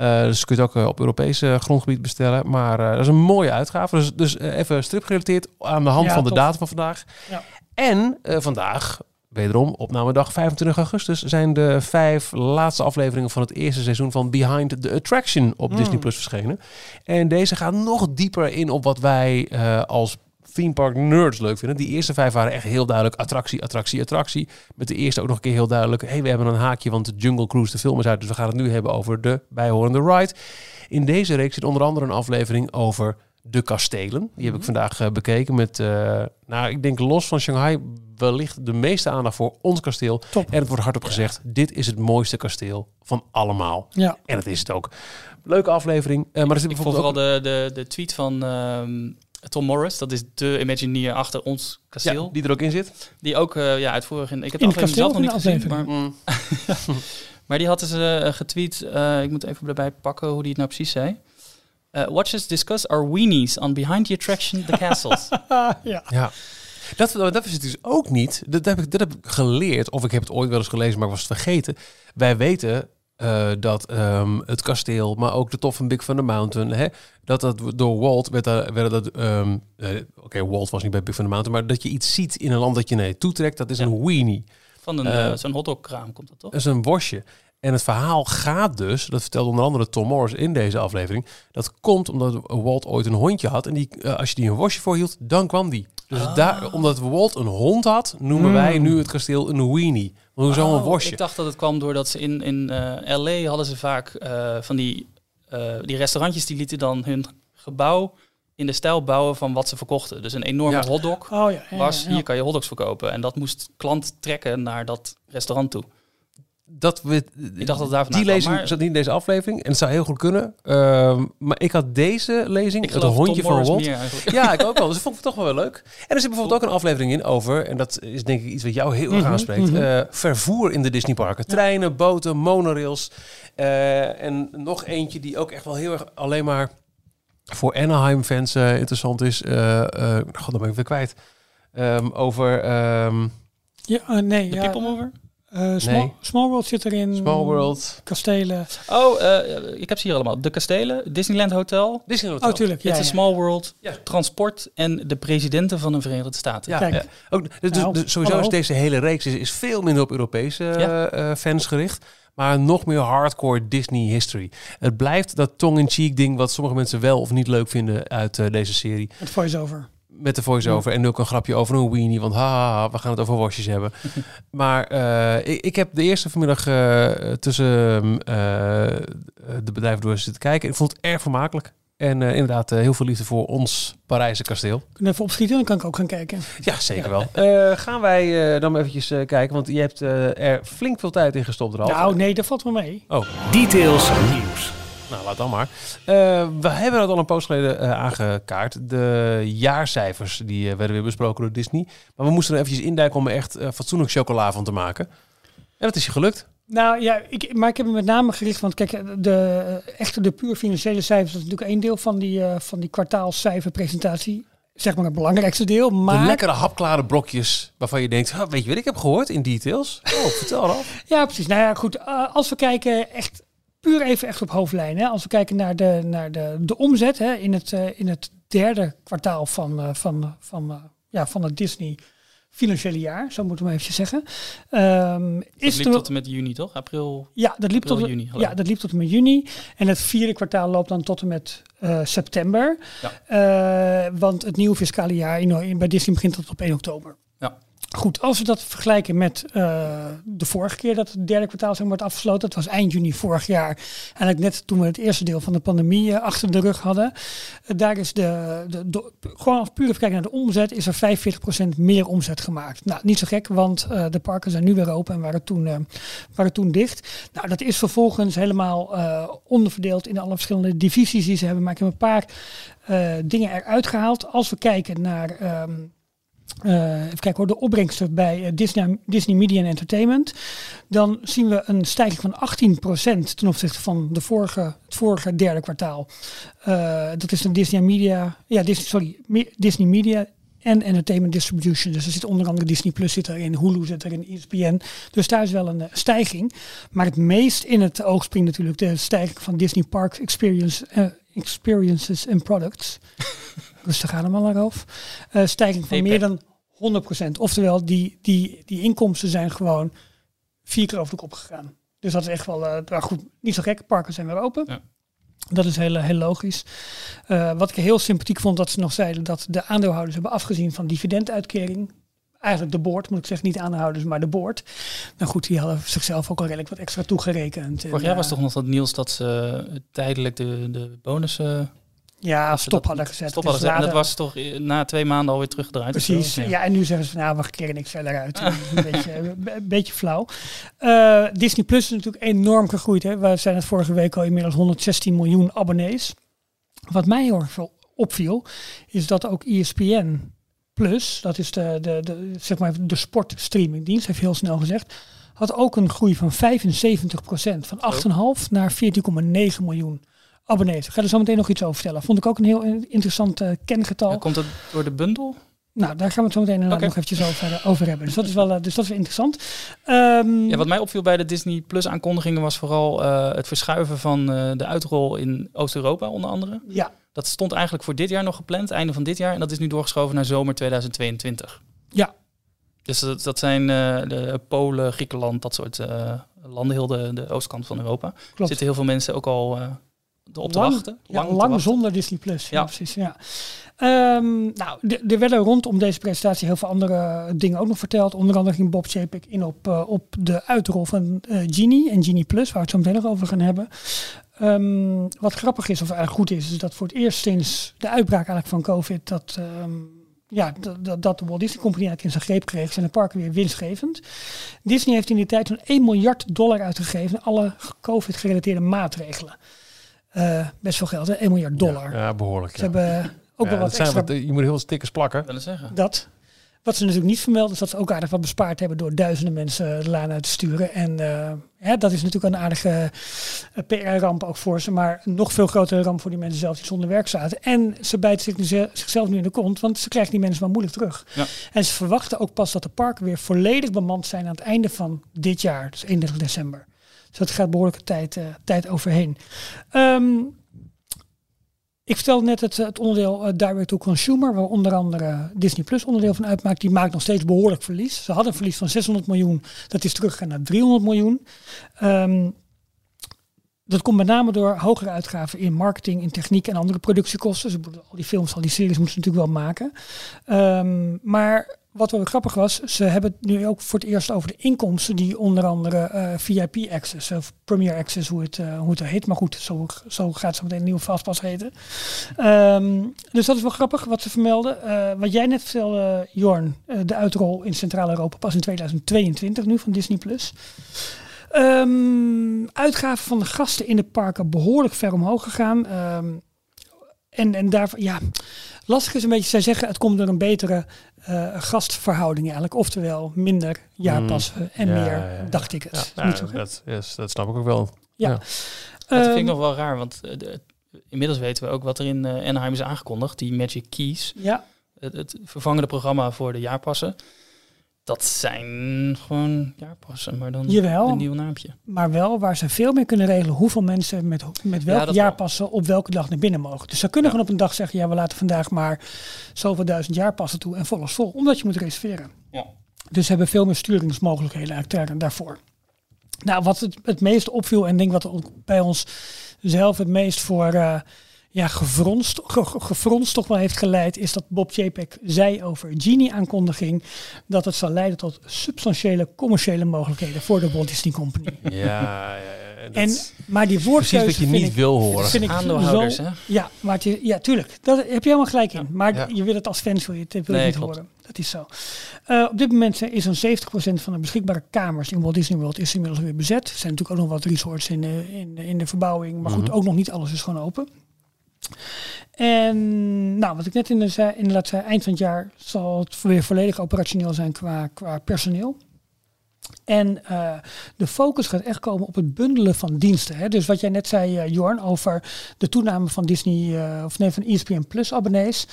Uh, dus kun je het ook uh, op Europese uh, grondgebied bestellen. Maar dat is een mooie uitgave. Dus, dus even stripgerelateerd aan de hand Ja, van de datum van vandaag. Ja. En vandaag, wederom opnamedag 25 augustus, zijn de vijf laatste afleveringen van het eerste seizoen van Behind the Attraction op Mm. Disney Plus verschenen. En deze gaan nog dieper in op wat wij eh, als theme park nerds leuk vinden. Die eerste vijf waren echt heel duidelijk attractie, attractie, attractie. Met de eerste ook nog een keer heel duidelijk. hey, we hebben een haakje, want de Jungle Cruise, de film is uit. Dus we gaan het nu hebben over de bijhorende ride. In deze reeks zit onder andere een aflevering over de kastelen. Die heb ik vandaag eh, bekeken met, eh, nou, ik denk los van Shanghai, wellicht de meeste aandacht voor ons kasteel. Top. En het wordt hardop gezegd, dit is het mooiste kasteel van allemaal. Ja. En dat is het ook. Leuke aflevering. eh, maar er zit Ik vond vooral ook... de, de, de tweet van ehm, Tom Morris, dat is de Imagineer achter ons kasteel. Ja, die er ook in zit. Die ook uh, ja, uitvoerig in. Ik heb In de het aflevering zelf nog kasteel niet gezien. Maar, [LAUGHS] maar die had dus uh, getweet. Uh, ik moet even erbij pakken hoe die het nou precies zei. Uh, watchers discuss our weenies on behind the attraction, the castles. [LAUGHS] ja. Ja. Dat, dat is het dus ook niet. Dat heb, ik, dat heb ik geleerd, of ik heb het ooit wel eens gelezen, maar ik was het vergeten. Wij weten uh, dat um, het kasteel, maar ook de top van Big Thunder Mountain, hè, dat dat door Walt werd, dat, werd dat. Um, uh, Oké, okay, Walt was niet bij Big Thunder Mountain, maar dat je iets ziet in een land dat je nee toetrekt, dat is ja. een weenie. Van een, uh, zo'n hotdogkraam komt dat toch? Dat is een worstje. En het verhaal gaat dus, dat vertelde onder andere Tom Morris in deze aflevering, dat komt omdat Walt ooit een hondje had en die, uh, als je die een worstje voorhield, dan kwam die. Dus ah. daar, omdat Walt een hond had, noemen mm. wij nu het kasteel een weenie. Hoezo oh, een worstje? Ik dacht dat het kwam doordat ze in, in uh, L.A. hadden ze vaak uh, van die, uh, die restaurantjes die lieten dan hun gebouw in de stijl bouwen van wat ze verkochten. Dus een enorme ja. hotdog oh, ja, ja, was, hier kan je hotdogs verkopen. En dat moest klant trekken naar dat restaurant toe. Dat we, ik dacht dat daar die lezing maar... zat niet in deze aflevering en het zou heel goed kunnen. Uh, maar ik had deze lezing, ik het hondje van Walt. Ja, ik ook wel. Dus dat vond ik toch wel leuk. En er zit bijvoorbeeld ook een aflevering in over, en dat is denk ik iets wat jou heel erg Mhm, aanspreekt, mm -hmm. uh, vervoer in de Disneyparken. Ja. Treinen, boten, monorails. Uh, en nog eentje die ook echt wel heel erg alleen maar voor Anaheim-fans uh, interessant is. God, dan ben ik weer kwijt. Um, over... Um, ja, nee, de ja. People Mover? Uh, small, nee. small World zit erin. Small World. Kastelen. Oh, uh, ik heb ze hier allemaal. De kastelen, Disneyland Hotel. Disneyland Hotel. Oh, tuurlijk. Ja, ja. a Small World. Ja. Transport en de presidenten van de Verenigde Staten. Ja, ja. Ook, dus, nou, dus sowieso is deze hele reeks is, is veel minder op Europese uh, fans gericht. Maar nog meer hardcore Disney history. Het blijft dat tongue-in-cheek ding wat sommige mensen wel of niet leuk vinden uit uh, deze serie. Het voice-over met de voice-over. Ja. En ook een grapje over een weenie. Want haha, we gaan het over worstjes hebben. [LAUGHS] maar uh, ik, ik, heb de eerste vanmiddag uh, tussen uh, de bedrijven door zitten kijken. Ik vond het erg vermakelijk. En uh, inderdaad, uh, heel veel liefde voor ons Parijse kasteel. Kunnen even opschieten, dan kan ik ook gaan kijken. Ja, zeker ja. wel. Uh, gaan wij dan eventjes kijken, want je hebt er flink veel tijd in gestopt, Ralf. Nou, nee, dat valt wel mee. Oh. Details nieuws. Nou, laat dan maar. Uh, we hebben het al een poos geleden uh, aangekaart. De jaarcijfers die uh, werden weer besproken door Disney. Maar we moesten er eventjes induiken om er echt fatsoenlijk chocola van te maken. En dat is je gelukt. Nou ja, ik, maar ik heb me met name gericht, want kijk, de, echte de puur financiële cijfers, dat is natuurlijk één deel van die, van die kwartaalcijferpresentatie. Zeg maar het belangrijkste deel. Maar... De lekkere hapklare brokjes waarvan je denkt, weet je wat ik heb gehoord in details? Oh, vertel dan. [LAUGHS] ja, precies. Nou ja, goed. als we kijken echt puur even echt op hoofdlijnen. Hè. Als we kijken naar de, naar de, de omzet hè, in, het, uh, in het derde kwartaal van, uh, van, van, uh, ja, van het Disney financiële jaar, zo moeten we even zeggen. Um, is liep tot en met juni, toch? April? Ja, dat liep, tot, juni, ja, dat liep tot en met juni. En het vierde kwartaal loopt dan tot en met uh, september. Ja. Uh, want het nieuwe fiscale jaar in, bij Disney begint tot op 1 oktober. Ja. Goed, als we dat vergelijken met uh, de vorige keer dat het derde kwartaal zeg wordt afgesloten, dat was eind juni vorig jaar. Eigenlijk net toen we het eerste deel van de pandemie uh, achter de rug hadden. Uh, daar is de, de, gewoon als puur even kijken naar de omzet, is er 45% meer omzet gemaakt. Nou, niet zo gek, want de parken zijn nu weer open en waren toen, waren toen dicht. Nou, dat is vervolgens helemaal onderverdeeld in alle verschillende divisies die ze hebben. Maar ik heb een paar dingen eruit gehaald. Als we kijken naar. Um, uh, even kijken hoor, de opbrengsten bij uh, Disney, Disney Media Entertainment. Dan zien we een stijging van 18% ten opzichte van de vorige, het vorige derde kwartaal. Uh, dat is een Disney Media, ja, Disney, sorry, Disney Media en Entertainment Distribution. Dus er zit onder andere Disney Plus zit erin, Hulu zit erin, ESPN. Dus daar is wel een stijging. Maar het meest in het oog springt natuurlijk de stijging van Disney Parks Experience, Experiences and Products. Rustig allemaal erover. Uh, stijging van meer dan 100%. Oftewel, die, die, die inkomsten zijn gewoon vier keer over de kop gegaan. Dus dat is echt wel, uh, goed, niet zo gek. Parken zijn weer open. Ja. Dat is heel, heel logisch. Uh, wat ik heel sympathiek vond, dat ze nog zeiden dat de aandeelhouders hebben afgezien van dividenduitkering. Eigenlijk de boord, moet ik zeggen, niet aandeelhouders, maar de boord. Nou goed, die hadden zichzelf ook al redelijk wat extra toegerekend. Vorig jaar was toch nog dat nieuws dat ze tijdelijk de, de bonussen ja, stop hadden gezet. Stop hadden gezet. En dat was toch na twee maanden alweer teruggedraaid. Precies. Ja. en nu zeggen ze van nou, we keren niks verder uit. [LAUGHS] een, beetje, een beetje flauw. Uh, Disney Plus is natuurlijk enorm gegroeid. Hè. We zijn het vorige week al inmiddels 116 miljoen abonnees. Wat mij heel erg veel opviel, is dat ook ESPN Plus, dat is de, de, de, zeg maar de sportstreamingdienst, heeft heel snel gezegd, had ook een groei van 75%. Van 8,5 naar 14,9 miljoen abonnees. Ik ga er zo meteen nog iets over vertellen. Vond ik ook een heel interessant uh, kengetal. Ja, komt het door de bundel? Nou, daar gaan we het zo meteen nog eventjes over, over hebben. Dus dat is wel, uh, dus dat is interessant. Um, ja, wat mij opviel bij de Disney Plus aankondigingen was vooral uh, het verschuiven van de uitrol in Oost-Europa onder andere. Ja. Dat stond eigenlijk voor dit jaar nog gepland, einde van dit jaar. En dat is nu doorgeschoven naar zomer 2022. Ja. Dus dat, dat zijn de Polen, Griekenland, dat soort landen, heel de, de oostkant van Europa. Klopt. Zitten heel veel mensen ook al op te wachten. Lang, lang zonder Disney Plus. Ja, precies. Ja. Um, nou, er werden rondom deze presentatie heel veel andere dingen ook nog verteld. Onder andere ging Bob Chapek in op, uh, op de uitrol van uh, Genie en Genie Plus, waar we het zo meteen nog over gaan hebben. Um, wat grappig is, of eigenlijk goed is, is dat voor het eerst sinds de uitbraak eigenlijk van COVID, dat, um, ja, dat, dat de Walt Disney Company eigenlijk in zijn greep kreeg, zijn de parken weer winstgevend. Disney heeft in die tijd zo'n 1 miljard dollar uitgegeven alle COVID-gerelateerde maatregelen. Uh, best veel geld, hè? 1 miljard dollar. Ja, behoorlijk. Ze hebben ook wel wat extra... Wat, je moet heel stickers plakken. Dat zeggen. Dat. Wat ze natuurlijk niet vermelden, is dat ze ook aardig wat bespaard hebben door duizenden mensen de laan uit te sturen. En uh, hè, dat is natuurlijk een aardige PR-ramp ook voor ze, maar een nog veel grotere ramp voor die mensen zelf die zonder werk zaten. En ze bijten zich, zichzelf nu in de kont, want ze krijgen die mensen maar moeilijk terug. Ja. En ze verwachten ook pas dat de parken weer volledig bemand zijn aan het einde van dit jaar, dus 31 december. Dus dat gaat behoorlijke tijd, uh, tijd overheen. Um, ik vertelde net het, het onderdeel uh, Direct to Consumer, waar onder andere Disney Plus onderdeel van uitmaakt. Die maakt nog steeds behoorlijk verlies. Ze hadden een verlies van 600 miljoen, dat is teruggegaan naar 300 miljoen. Um, dat komt met name door hogere uitgaven in marketing, in techniek en andere productiekosten. Dus al die films, al die series moeten ze natuurlijk wel maken. Um, maar wat wel grappig was, ze hebben het nu ook voor het eerst over de inkomsten die onder andere eh, VIP Access of Premier Access, hoe het, uh, hoe het heet. Maar goed, zo, zo gaat ze meteen een nieuwe Fastpass heten. Um, dus dat is wel grappig wat ze vermelden. Uh, wat jij net vertelde, Jorn, de uitrol in Centraal-Europa pas in 2022 nu van Disney+. Plus. Um, uitgaven van de gasten in de parken behoorlijk ver omhoog gegaan. Um, en, en daar, ja, lastig is een beetje, zij zeggen het komt door een betere uh, gastverhouding eigenlijk. Oftewel minder jaarpassen mm, en meer ja, dagtickets. Ja, nou, dat, yes, dat snap ik ook wel. Ja. Dat vind ik ehm, nog wel raar, want uh, de, inmiddels weten we ook wat er in uh, Anaheim is aangekondigd. Die Magic Keys. Ja. Het, het vervangende programma voor de jaarpassen Dat zijn gewoon jaarpassen, maar dan Jawel. een nieuw naampje. Maar wel waar ze veel meer kunnen regelen hoeveel mensen met, met welke dat jaarpassen op welke dag naar binnen mogen. Dus ze kunnen gewoon op een dag zeggen, ja we laten vandaag maar zoveel duizend jaarpassen toe en vol is vol. Omdat je moet reserveren. Ja. Dus ze hebben veel meer sturingsmogelijkheden eigenlijk daar- daarvoor. Nou, wat het, het meest opviel en denk wat ook bij ons zelf het meest voor eh, ja, gefronst, ge, ge- gefronst toch wel heeft geleid, is dat Bob Chapek zei over Genie-aankondiging dat het zal leiden tot substantiële commerciële mogelijkheden voor de Walt Disney Company. [LAUGHS] Ja, ja, En, maar die woordkeuze precies wat je vind niet ik, wil horen. vind ik Aandeelhouders, zo, hè? Ja, maar het, is- ja, tuurlijk. Dat heb je helemaal gelijk in. Maar Ja. je wil het als fans wil je het wil je Nee, niet klopt. horen. Dat is zo. Eh, op dit moment zijn- is zo'n 70% van de beschikbare kamers in Walt Disney World is inmiddels weer bezet. Er zijn natuurlijk ook nog wat resorts in de, in, de- in de verbouwing. Maar goed, Mhm. ook nog niet alles is gewoon open. En nou, wat ik net in de, zei, inderdaad zei, eind van het jaar zal het weer volledig operationeel zijn qua, qua personeel. En eh, de focus gaat echt komen op het bundelen van diensten. Hè. Dus wat jij net zei, eh, Jorn, over de toename van Disney, eh, of nee, van ESPN Plus abonnees.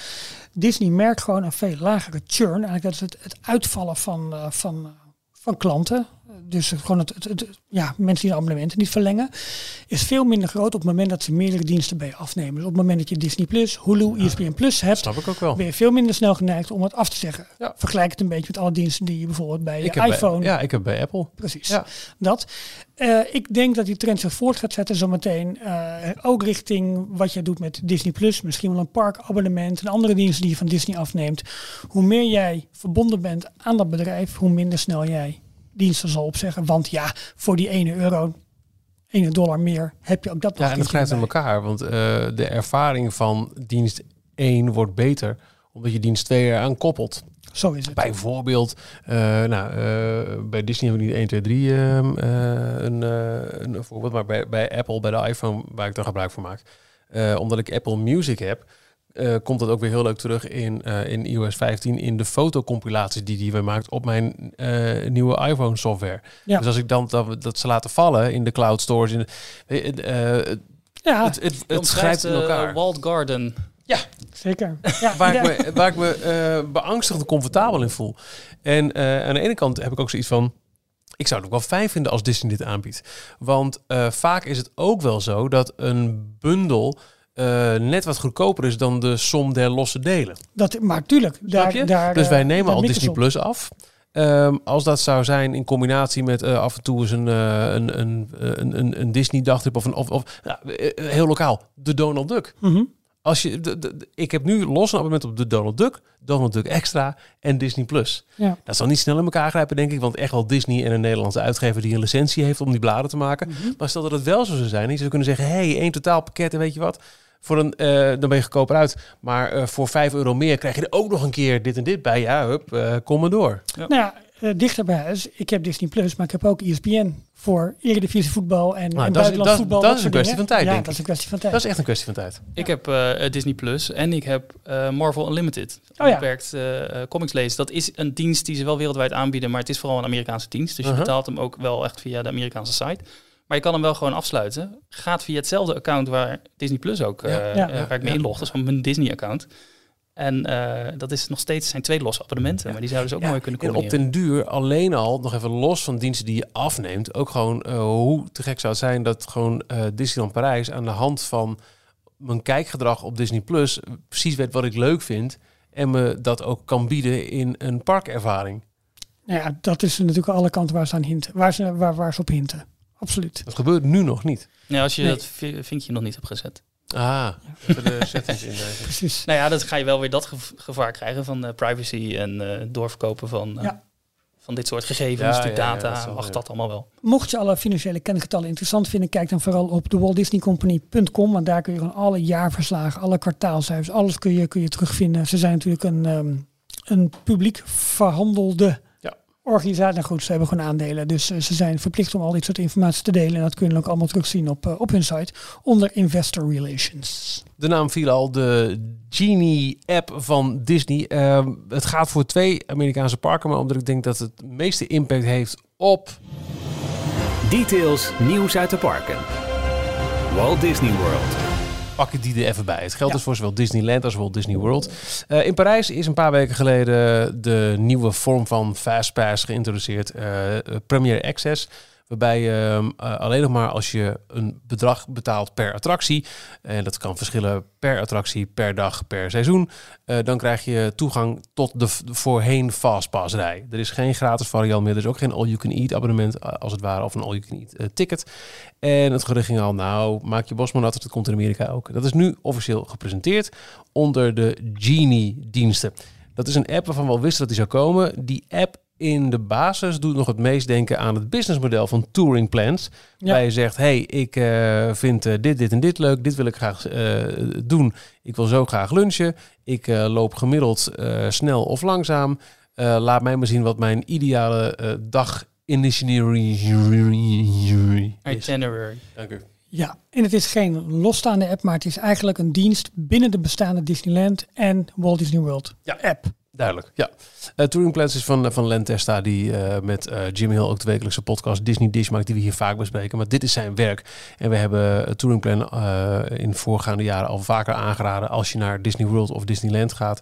Disney merkt gewoon een veel lagere churn. Eigenlijk dat is het, het uitvallen van, van, van klanten. Dus gewoon het, het, het- ja, mensen die de abonnementen niet verlengen. Is veel minder groot op het moment dat ze meerdere diensten bij je afnemen. Dus op het moment dat je Disney Plus, Hulu, ESPN Plus hebt, snap ik ook wel. ben je veel minder snel geneigd om het af te zeggen. Ja. Vergelijk het een beetje met alle diensten die je bijvoorbeeld bij je iPhone Bij, ja, ik heb bij Apple. Precies. Ja. Dat. Eh, ik denk dat die trend zich voort gaat zetten zometeen. eh ook richting wat jij doet met Disney Plus. Misschien wel een parkabonnement en andere diensten die je van Disney afneemt. Hoe meer jij verbonden bent aan dat bedrijf, hoe minder snel jij diensten zal opzeggen. Want ja, voor die 1 euro, 1 dollar meer, heb je ook dat nog Ja, en dat grijpt in elkaar. Want eh, de ervaring van dienst 1 wordt beter omdat je dienst 2 eraan koppelt. Zo is het. Bijvoorbeeld, eh, nou, eh, bij Disney hebben we niet 1, 2, 3 ehm, eh, een, een voorbeeld. Maar bij, bij Apple, bij de iPhone, waar ik daar gebruik van maak. omdat ik Apple Music heb, eh, komt dat ook weer heel leuk terug in, eh, in iOS 15 in de fotocompilaties die die we maakt op mijn eh, nieuwe iPhone software. Ja. Dus als ik dan dat, dat ze laten vallen in de cloud stores, in de, Ja, het, het, schrijft in elkaar. Walled Garden. zeker. Ja, waar, ja. ik me, waar ik me beangstigd en comfortabel in voel. En eh, aan de ene kant heb ik ook zoiets van... Ik zou het ook wel fijn vinden als Disney dit aanbiedt. Want eh, vaak is het ook wel zo dat een bundel eh, net wat goedkoper is dan de som der losse delen. Dat, maar tuurlijk, daar, daar, dus wij eh, nemen al Disney. Plus af. Ehm, als dat zou zijn in combinatie met eh, af en toe eens een, een, een, een, een, een Disney dagtrip of, een, of, of eh, heel lokaal, de Donald Duck. Mhm. Als je, de, de- de- ik heb nu los een abonnement op de Donald Duck, Donald Duck Extra en Disney Plus. Ja. Dat zal niet snel in elkaar grijpen, denk ik, want echt wel Disney en een Nederlandse uitgever die een licentie heeft om die bladen te maken. Mhm. Maar stel dat het wel zo zou zijn, je zou kunnen zeggen, hey, één totaalpakket en weet je wat, voor een, eh, dan ben je goedkoper uit. Maar eh, voor 5 euro meer krijg je er ook nog een keer dit en dit bij. Ja, hup, eh, kom maar door. Nou ja, eh, dichter bij huis. Ik heb Disney Plus, maar ik heb ook ESPN voor Eredivisie voetbal en, dat is- dat- voetbal. dat is een kwestie dingen. van tijd, Ja, denk dat ik. is een kwestie van tijd. Dat is echt een kwestie van tijd. Ik heb eh, Disney Plus en ik heb eh, Marvel Unlimited. Oh ja. Beperkt comics lezen. Dat is een dienst die ze wel wereldwijd aanbieden, maar het is vooral een Amerikaanse dienst. Dus je Uh-huh. betaalt hem ook wel echt via de Amerikaanse site. Maar je kan hem wel gewoon afsluiten. Gaat via hetzelfde account waar Disney Plus ook, eh, Ja. Ja. eh, waar ik me inlog. Dat is van mijn Disney-account. En eh, dat is nog steeds zijn twee losse abonnementen. Maar die zouden ze ook Ja, mooi kunnen En op combineren. den duur alleen al, nog even los van diensten die je afneemt, ook gewoon hoe te gek zou het zijn dat gewoon eh, Disneyland Parijs aan de hand van mijn kijkgedrag op Disney Plus precies weet wat ik leuk vind en me dat ook kan bieden in een parkervaring. Nou ja, dat is natuurlijk alle kanten waar ze aan hinten. Waar ze, waar, waar ze op hinten. Absoluut. Dat gebeurt nu nog niet. Ja, als je Nee. dat vi- vinkje nog niet hebt gezet. Ah, even de settings [LAUGHS] indelen. Precies. Nou ja, dan ga je wel weer dat gev- gevaar krijgen van eh, privacy en eh, doorverkopen van, eh, Ja. van dit soort gegevens, Ja, die ja, ja, data. dat mag dat allemaal wel? Mocht je alle financiële kennisgetallen interessant vinden, kijk dan vooral op de. Want daar kun je gewoon alle jaarverslagen, alle kwartaalcijfers, alles kun je, kun je terugvinden. Ze zijn natuurlijk een, ehm, een publiek verhandelde. Organisatie. Nou goed, ze hebben gewoon aandelen. Dus eh, ze zijn verplicht om al dit soort informatie te delen. En dat kun je ook allemaal terugzien op, eh, op hun site onder Investor Relations. De naam viel al, de Genie-app van Disney. Ehm, het gaat voor twee Amerikaanse parken, maar omdat ik denk dat het meeste impact heeft op Details, nieuws uit de parken. Walt Disney World. Pak ik die er even bij. Het geldt dus voor zowel Disneyland als Walt Disney World. Uh, in Parijs is een paar weken geleden de nieuwe vorm van Fastpass geïntroduceerd. Uh, Premier Access. Waarbij je uh, alleen nog maar als je een bedrag betaalt per attractie, en dat kan verschillen per attractie, per dag, per seizoen, uh, dan krijg je toegang tot de, de voorheen Fastpass-rij. Er is geen gratis variant meer, er is ook geen all-you-can-eat abonnement als het ware, of een all-you-can-eat ticket. En het gerucht ging al, nou, maak je bosman dat komt in Amerika ook. Dat is nu officieel gepresenteerd onder de Genie-diensten. Dat is een app waarvan we al wisten dat die zou komen. Die app in de basis doet nog het meest denken aan het businessmodel van touring plans. Ja. Waar je zegt, hey, ik uh, vind uh, dit, dit en dit leuk. Dit wil ik graag uh, doen. Ik wil zo graag lunchen. Ik loop gemiddeld snel of langzaam. laat mij maar zien wat mijn ideale dag itinerary Itinerary. Dank u. Ja, en het is geen losstaande app, maar het is eigenlijk een dienst binnen de bestaande Disneyland en Walt Disney World ja. app. Duidelijk, ja. Uh, Touring Plans is van, van Len Testa, die uh, met uh, Jim Hill ook de wekelijkse podcast Disney Dish maakt, die we hier vaak bespreken. Maar dit is zijn werk. En we hebben Touring Plan in voorgaande jaren al vaker aangeraden. Als je naar Disney World of Disneyland gaat,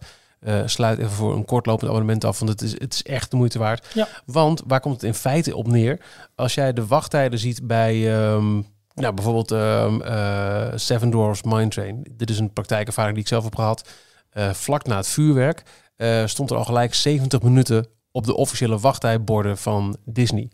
sluit even voor een kortlopend abonnement af. Want het is, het is echt de moeite waard. Ja. Want waar komt het in feite op neer? Als jij de wachttijden ziet bij... Um, nou, bijvoorbeeld um, Seven Dwarfs Mine Train. Dit is een praktijkervaring die ik zelf heb gehad. vlak na het vuurwerk uh, stond er al gelijk 70 minuten op de officiële wachttijdborden van Disney.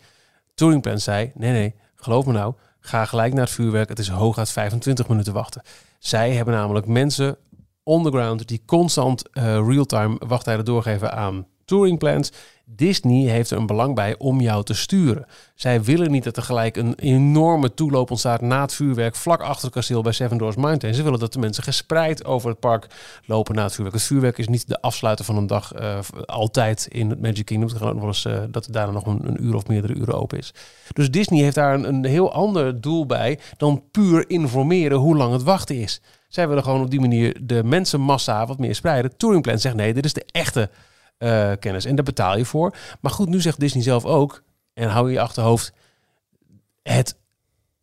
Touringplan zei, nee nee, geloof me nou, ga gelijk naar het vuurwerk. Het is hooguit 25 minuten wachten. Zij hebben namelijk mensen underground die constant uh, real-time wachttijden doorgeven aan touringplans. Disney heeft er een belang bij om jou te sturen. Zij willen niet dat er gelijk een enorme toeloop ontstaat na het vuurwerk vlak achter het kasteel bij Seven Doors Mountain. Ze willen dat de mensen gespreid over het park lopen na het vuurwerk. Het vuurwerk is niet de afsluiter van een dag uh, altijd in het Magic Kingdom. Het uh, dat het daarna nog een, een, uur of meerdere uren open is. Dus Disney heeft daar een, een heel ander doel bij dan puur informeren hoe lang het wachten is. Zij willen gewoon op die manier de mensenmassa wat meer spreiden. Touringplan zegt nee, dit is de echte uh, kennis. En daar betaal je voor. Maar goed, nu zegt Disney zelf ook, en hou je je achterhoofd, het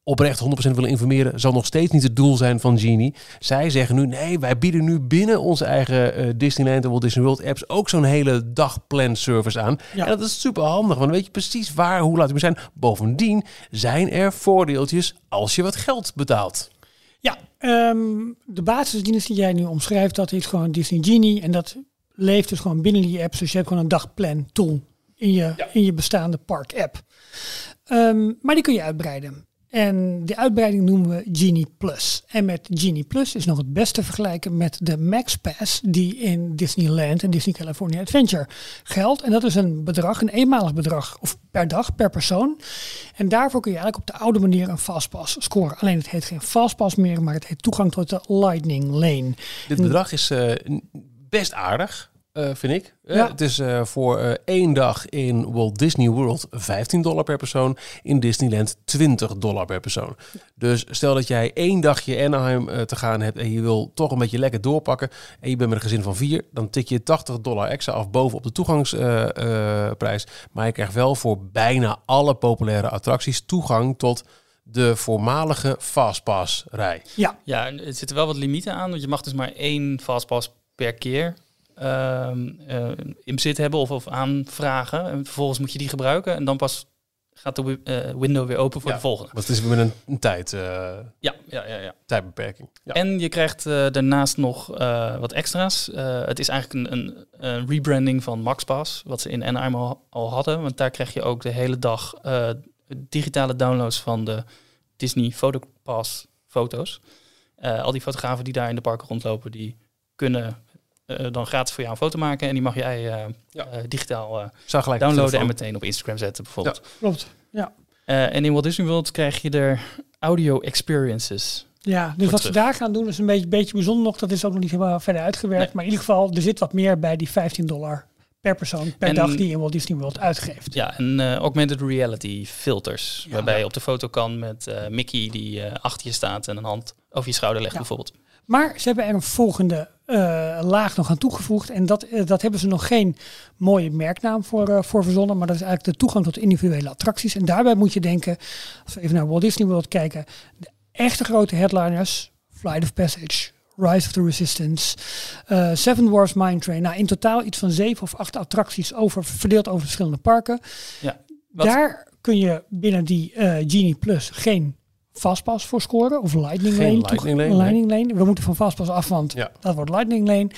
oprecht 100% willen informeren zal nog steeds niet het doel zijn van Genie. Zij zeggen nu, nee, wij bieden nu binnen onze eigen uh, Disneyland en Walt Disney World apps ook zo'n hele dagplan service aan. Ja. En dat is super handig, want dan weet je precies waar, hoe laat we zijn. Bovendien zijn er voordeeltjes als je wat geld betaalt. Ja, um, de basisdienst die jij nu omschrijft, dat is gewoon Disney Genie. En dat leeft dus gewoon binnen die app. Dus je hebt gewoon een dagplan tool in je, ja. in je bestaande park app. Um, maar die kun je uitbreiden. En die uitbreiding noemen we Genie Plus. En met Genie Plus is nog het beste vergelijken met de Max Pass die in Disneyland en Disney California Adventure geldt. En dat is een bedrag, een eenmalig bedrag, of per dag, per persoon. En daarvoor kun je eigenlijk op de oude manier een Fastpass scoren. Alleen het heet geen Fastpass meer, maar het heet toegang tot de Lightning Lane. Dit bedrag is uh, best aardig. Uh, vind ik. Ja. Het is uh, voor uh, één dag in Walt Disney World 15 dollar per persoon. In Disneyland 20 dollar per persoon. Dus stel dat jij één dagje Anaheim te gaan hebt en je wil toch een beetje lekker doorpakken. En je bent met een gezin van vier. Dan tik je 80 dollar extra af bovenop de toegangsprijs. maar je krijgt wel voor bijna alle populaire attracties toegang tot de voormalige Fastpass rij. Ja. ja, er zitten wel wat limieten aan. Want je mag dus maar één Fastpass per keer uh, uh, in bezit hebben of, of aanvragen. En vervolgens moet je die gebruiken en dan pas gaat de uh, window weer open voor ja, de volgende. Dat is met een, een tijd. Uh, ja, ja, ja, ja. Tijdbeperking. Ja. En je krijgt uh, daarnaast nog wat extra's. het is eigenlijk een, een, een, rebranding van MaxPass, wat ze in Anaheim al, al, hadden. Want daar krijg je ook de hele dag digitale downloads van de Disney Photopass foto's. al die fotografen die daar in de parken rondlopen, die kunnen uh, dan gratis voor jou een foto maken en die mag jij uh, ja. uh, digitaal downloaden en meteen op Instagram zetten bijvoorbeeld. Ja, klopt. Ja. en in Walt Disney World krijg je er audio experiences. Ja, dus wat terug. ze daar gaan doen is een beetje, beetje bijzonder nog. Dat is ook nog niet helemaal verder uitgewerkt. Nee. Maar in ieder geval, er zit wat meer bij die 15 dollar per persoon per en, dag die in Walt Disney World uitgeeft. Ja, en uh, augmented reality filters. Ja, waarbij je op de foto kan met uh, Mickey die uh, achter je staat en een hand over je schouder legt bijvoorbeeld. Maar ze hebben er een volgende uh, laag nog aan toegevoegd. En dat, uh, dat hebben ze nog geen mooie merknaam voor, uh, voor verzonnen. Maar dat is eigenlijk de toegang tot individuele attracties. En daarbij moet je denken, als we even naar Walt Disney World kijken. De echte grote headliners Flight of Passage, Rise of the Resistance, eh, Seven Wars Mine Train. Nou, in totaal iets van zeven of acht attracties over, verdeeld over verschillende parken. Ja. Daar kun je binnen die eh, Genie Plus geen Fastpass voor scoren of Lightning Geen Lane. Lightning Lane. Lightning Lane. We moeten van Fastpass af, want Ja. dat wordt Lightning Lane.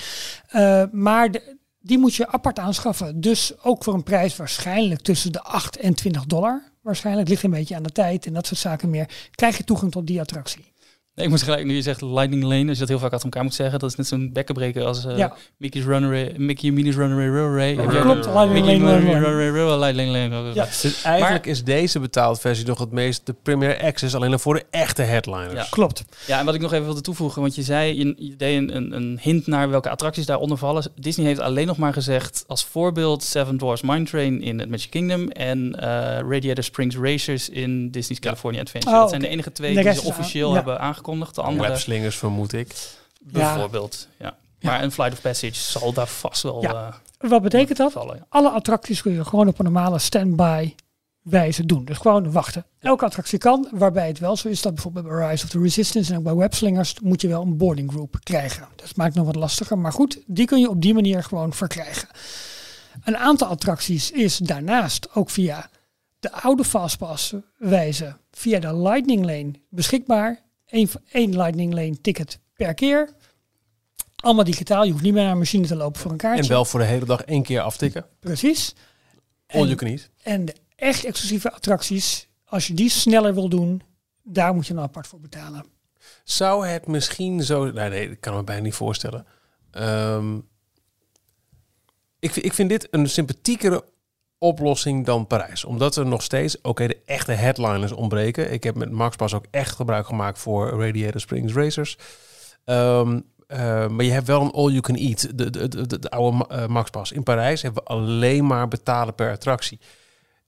Eh, maar de- die moet je apart aanschaffen. Dus ook voor een prijs waarschijnlijk tussen de 8 en 20 dollar. Waarschijnlijk ligt een beetje aan de tijd en dat soort zaken meer. Krijg je toegang tot die attractie. Nee, ik moet gelijk, nu je zegt Lightning Lane, als je dat heel vaak achter elkaar moet zeggen, dat is net zo'n bekkenbreker als eh, Ja. Mickey's Runaway, Mickey Minnie's Runaway Railway. Jij- Klopt, Lightning Lane, Runaway. Railway, Lightning Lane. Ja. Dus eigenlijk is deze betaald versie nog het meest de Premier Access, alleen dan voor de echte headliners. Ja. Klopt. Ja, en wat ik nog even wilde toevoegen, want je zei, je, je deed een, een, een hint naar welke attracties daaronder vallen. Disney heeft alleen nog maar gezegd als voorbeeld Seven Dwarfs Mine Train in het Magic Kingdom en eh, Radiator Springs Racers in Disney's California Adventure. Oh, dat zijn de enige twee De die ze officieel ja. hebben aangekondigd. De andere Webslingers vermoed ik. bijvoorbeeld. Ja. Ja. Maar een Flight of Passage zal daar vast wel Ja. eh, Wat betekent dat? vallen. ja. Alle attracties kun je gewoon op een normale standby wijze doen. Dus gewoon wachten. Elke attractie kan, waarbij het wel zo is dat bijvoorbeeld bij Rise of the Resistance en ook bij Webslingers moet je wel een boarding group krijgen. Dat maakt het nog wat lastiger, maar goed, die kun je op die manier gewoon verkrijgen. Een aantal attracties is daarnaast ook via de oude Fastpass wijze, via de Lightning Lane beschikbaar. Eén één Lightning Lane ticket per keer. Allemaal digitaal, je hoeft niet meer naar een machine te lopen voor een kaartje. En wel voor de hele dag één keer aftikken. Precies. All En- you can eat. en de echt exclusieve attracties, als je die sneller wil doen, daar moet je dan apart voor betalen. Zou het misschien zo... Nee, nee, ik kan me bijna niet voorstellen. Ehm, ik, vind- ik vind dit een sympathiekere oplossing dan Parijs. Omdat er nog steeds, oké, de echte headliners ontbreken. Ik heb met MaxPass ook echt gebruik gemaakt voor Radiator Springs Racers. Ehm, eh, maar je hebt wel een all-you-can-eat, de, de, de, de, de oude eh, MaxPass. In Parijs hebben we alleen maar betalen per attractie.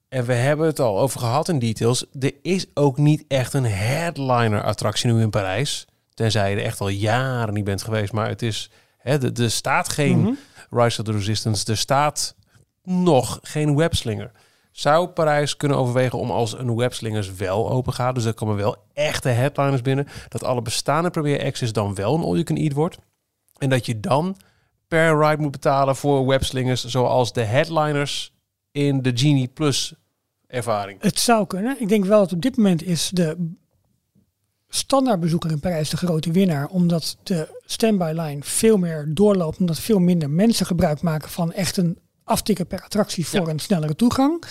En we hebben het al over gehad in details. Er is ook niet echt een headliner attractie nu in Parijs. Tenzij je er echt al jaren niet bent geweest. Maar het is, hè, er- staat geen Mhm. Rise of the Resistance. Er staat nog geen webslinger. Zou Parijs kunnen overwegen om als een webslingers wel open gaat, dus er komen wel echte headliners binnen, dat alle bestaande Premier Access dan wel een all-you-can-eat wordt. En dat je dan per ride moet betalen voor webslingers zoals de headliners in de Genie Plus ervaring. Het zou kunnen. Ik denk wel dat op dit moment is de standaardbezoeker in Parijs de grote winnaar. Omdat de standby line veel meer doorloopt. Omdat veel minder mensen gebruik maken van echt een aftikken per attractie voor een snellere toegang.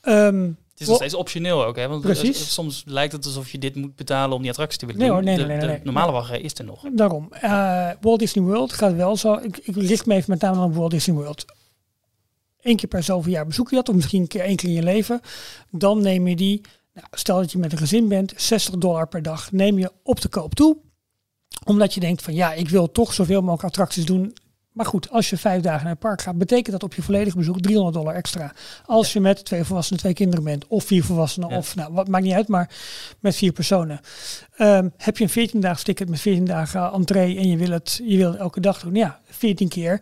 Ehm, Het is nog steeds optioneel ook, hè? Want Precies. soms lijkt het alsof je dit moet betalen om die attractie te willen Nee hoor, nee, de, nee, nee, de nee. normale wachtrij is er nog. Daarom. Eh, Walt Disney World gaat wel zo. Ik, ik richt me even met name op Walt Disney World. Eén keer per zoveel jaar bezoek je dat, of misschien een keer één keer in je leven. Dan neem je die, nou, stel dat je met een gezin bent, 60 dollar per dag neem je op de koop toe. Omdat je denkt van ja, ik wil toch zoveel mogelijk attracties doen. Maar goed, als je vijf dagen naar het park gaat, betekent dat op je volledige bezoek 300 dollar extra. Als je met twee volwassenen, twee kinderen bent, of vier volwassenen, Ja. of nou, wat maakt niet uit, maar met vier personen. Ehm, heb je een 14 daags ticket met 14 dagen entree en je wil het, je wil het elke dag doen? Ja, 14 keer